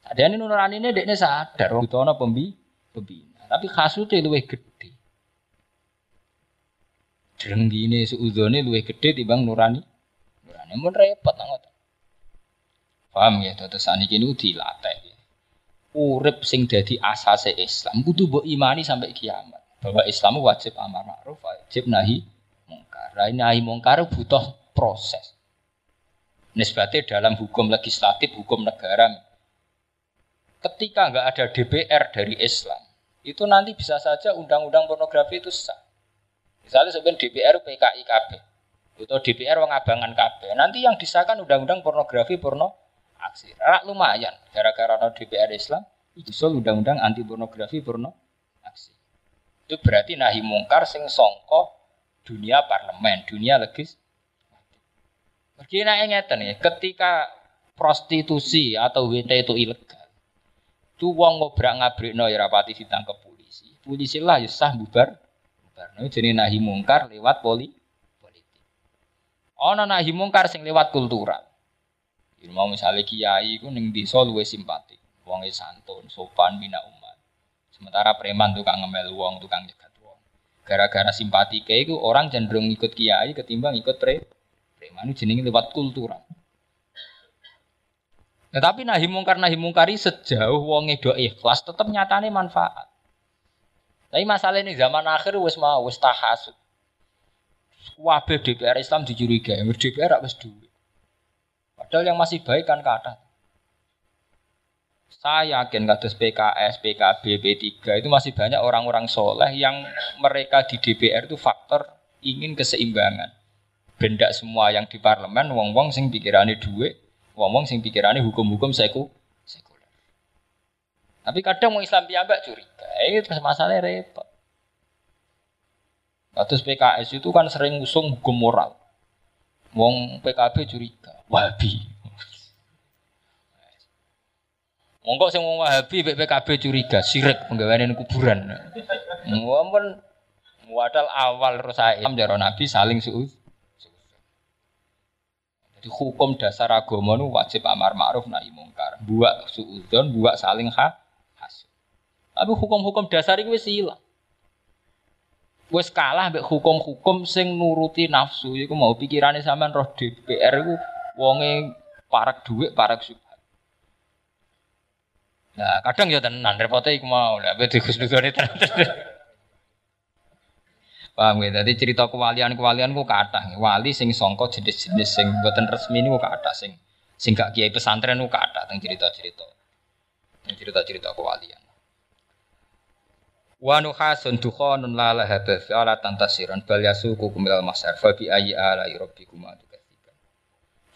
Adane nurani ini dekne sadar wong ana pembi pembina. Tapi hasute luwih gedhe. Drenggine suudone luwih gedhe timbang nurani. Nurani mun repot nang Paham ya, terus saniki niku dilatih. Urip sing dadi asase Islam kudu mbok imani sampai kiamat. Bahwa Islam wajib amar ma'ruf, wajib nahi mungkar. Nahi mungkar butuh proses. Nisbatnya dalam hukum legislatif, hukum negara. Ketika nggak ada DPR dari Islam, itu nanti bisa saja undang-undang pornografi itu sah. Misalnya sebenarnya DPR PKI KB, atau DPR wong abangan KB. Nanti yang disahkan undang-undang pornografi porno aksi. Rak lumayan, gara-gara no DPR Islam, soal undang-undang anti pornografi porno aksi. Itu berarti nahi mungkar sing songko dunia parlemen, dunia legis Mergi nak ngeten ya, ketika prostitusi atau WT itu ilegal, itu wong ngobrak ngabrik no ya ditangkap polisi. Polisi lah ya sah bubar. Bubar. No, jadi nahi mungkar lewat poli politik. Ono nahi mungkar sing lewat kultural. Ya, mau misalnya kiai ku ning desa luwe simpatik, wonge santun, sopan, bina umat. Sementara preman tukang ngemel wong, tukang nyegat wong. Gara-gara simpati kiai ku orang cenderung ikut kiai ketimbang ikut pre Preman itu jenenge lewat kultural. Tetapi nahi mungkar nahi mungkari sejauh wong do ikhlas tetap nyatane manfaat. Tapi masalah ini zaman akhir wis mau wis tahasud. Wabe DPR Islam dicurigai, DPR wis duwe. Padahal yang masih baik kan kata. Saya yakin kados PKS, PKB, P3 itu masih banyak orang-orang soleh yang mereka di DPR itu faktor ingin keseimbangan benda semua yang di parlemen wong-wong sing pikirane duit, wong-wong sing pikirane hukum-hukum seku sekuler. Tapi kadang mau Islam piyambak curiga, eh masalahnya repot. Kados PKS itu kan sering usung hukum moral. Wong PKB curiga, wabi. Monggo sing wong Wahabi PKB curiga, sirik penggaweane kuburan. Mumpun wadal awal Rasul Nabi saling suud jadi hukum dasar agama itu wajib amar ma'ruf nahi mungkar. Buat suudon, buat saling ha hasud. Tapi hukum-hukum dasar itu wis hilang. Wis kalah mbek hukum-hukum sing nuruti nafsu iku mau pikirane sampean roh DPR iku wonge parak dhuwit, parak subhat. Nah, kadang ya tenan repote iku mau lah, mbek digus-dugone tenan. Paham ya? Jadi cerita kewalian-kewalian ku kata Wali sing songko jenis-jenis sing buatan resmi ini ku kata sing sing gak kiai pesantren ku kata tentang cerita-cerita. Tentang cerita-cerita kewalian. Wa nuhasun dukhonun la la hadath ala tantasiran bal yasuku kumil masar fa bi ayyi ala rabbikum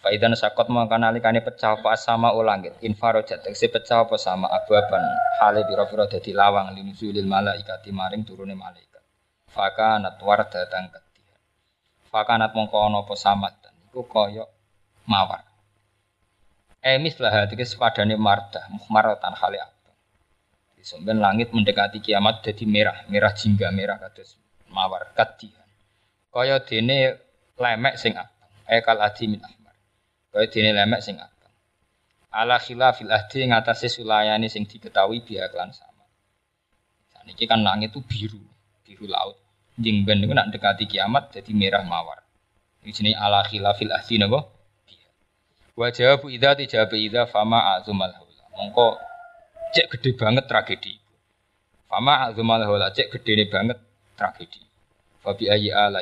atukatsiban. Fa idan sakot mangka nalikane pecah apa sama ulangit infarojat tegese pecah apa sama ababan hale biro-biro dadi lawang linuzulil malaikati maring turune malaikat. Fakanat datang ketihan. Fakanat mongko ana apa dan iku kaya mawar. Emis lah hati sepadane mardah muhmaratan hale abang. Sampeyan langit mendekati kiamat jadi merah, merah jingga merah kados mawar ketihan. Kaya dene lemek sing abang, ekal adi min ahmar. Kaya dene lemek sing abang. Ala khilafil ahdi ngatasi sulayani sing diketahui biar klan sama. Niki kan langit itu biru, biru laut. Jing ben niku nak dekati kiamat jadi merah mawar. Ini jenis ala khilafil ahdi napa? Wa jawabu idza tijaba idza fama azumal haula. Mongko cek gede banget tragedi. Fama azumal haula cek gede banget tragedi. Fa bi ayyi ala.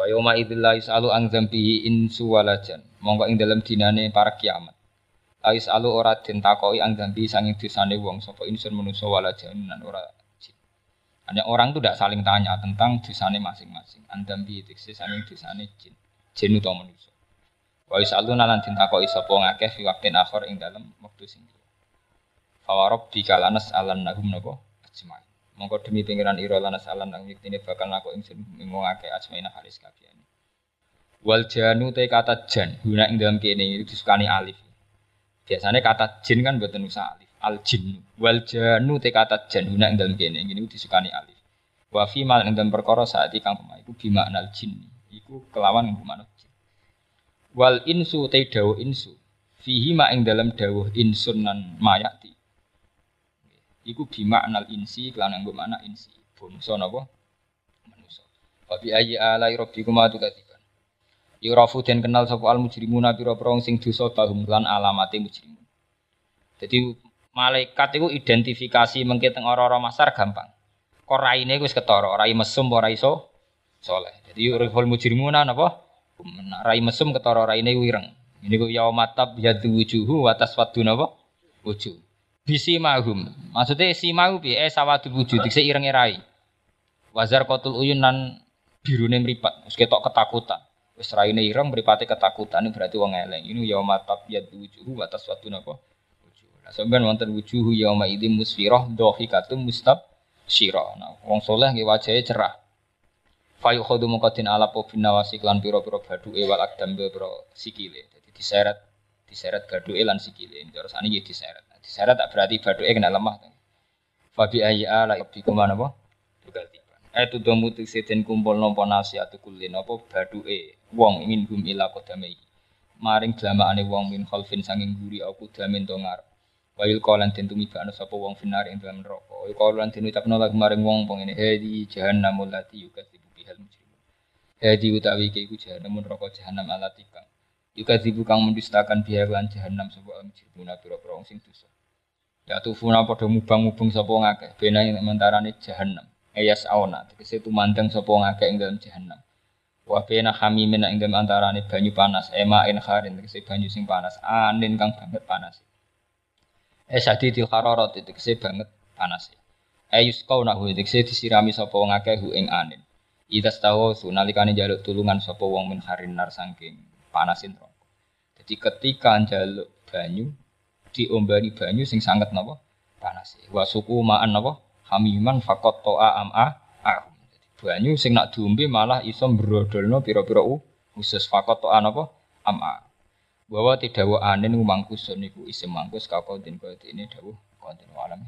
Fa yauma idzil la yasalu an dzambihi insu walajan. Mongko ing dalam dinane para kiamat. Ais alu ora den takoki ang dzambi sanging dosane wong sapa insun manusa walajan nan ora hanya orang itu tidak saling tanya tentang dosanya masing-masing. Andambi diksi saling dosanya jin. Jin itu manusia. Wa isalu nalan cinta kok isopo ngakeh fi waktin akhir ing dalam waktu sing Fawarob di kalanas alan nahum. Mongko demi pengiran iro lanas alan nang ini bakal laku ing sun ing ngakeh ajmain halis kabehane. Wal janu te kata jan guna ing dalam kene itu disukani alif. Biasanya kata jin kan buat nusa alif al jin wal janu te kata jan guna ing dalem kene ngene disukani alif. Wa fi mal ing dalem perkara saat kang pema iku bima anal jin iku kelawan nggo manut jin. Wal insu te dawuh insu. Fihi ma ing dalem dawuh insun nan mayati iku bima anal insi kelawan nggo mana insi bangsa napa manusa wa bi ayyi ala rabbikum atukatiban Yurafu den kenal sapa al mujrimuna pira-pira sing dosa bahum lan alamate mujrimun. Jadi malaikat itu identifikasi mengke teng ora-ora masar gampang. Kok raine wis ketara, rai mesum ora iso soleh. Jadi yuriful mujrimuna napa? Nah, rai mesum ketara raine wireng. Ini ku yaumatab yadu wujuhu wa taswaddu napa? Wujuh. Bisi mahum. Maksudnya si mahu piye eh sawadul wujuh dikse ireng rai. Wazar kotul uyun nan birune mripat, wis ketok ketakutan. Wis raine ireng mripate ketakutan ini berarti wong eleng. Ini yaumatab yadu wujuhu wa taswaddu napa? Lah sampeyan wonten wujuhu yauma idzin musfirah dhahikatum mustab syirah. Nah, wong soleh nggih cerah. Fayu khodu mukatin ala po nawasi klan piro piro e wal akdam piro sikile. Jadi diseret diseret e lan sikile. Terus jadi diseret. Diseret tak berarti e kena lemah. Fabi ayi ala ibi kumana po? Juga tiba. Eh tu domu seden kumpul nompo nasi atau kulin apa e wong ingin gum ila kodamei. Maring ane wong min khalfin sanging guri aku damin tongar. Wayul kolan den tumibakno sapa wong finar ing dalam neraka. Wayul kolan den ucapno lagi maring wong pengene hadi jahannamul lati yukat Hadi utawi ke iku jahanam neraka jahanam alatikang. Yuka dibu kang mendustakan biaya lan jahanam sapa mujrimuna pira-pira wong sing dosa. Ya tufuna padha mubang-mubung sapa ngakeh bena ing mentarane jahanam. Ayas auna tegese tumandang sapa ngakeh ing dalam jahanam. Wa bena hamimin ing dalam antarane banyu panas ema in kharin tegese banyu sing panas anin kang banget panas. Eh sadidil hararat tegese banget panas. Ayus kau nahu tegese disirami sapa ngakeh hu ing anin. Idas tahu sunalikane jaluk tulungan sapa wong min harinar saking panasin rokok. Jadi ketika jaluk banyu diombani banyu sing sangat napa panas. Wa suku ma'an napa hamiman fakot to'a am'a ahum. Banyu sing nak diombe malah iso mbrodolno pira-pira khusus fakot to'a napa am'a. Bahwa tidak wa anin mangkus niku isim mangkus kakau din kaya ini dawuh konten alam.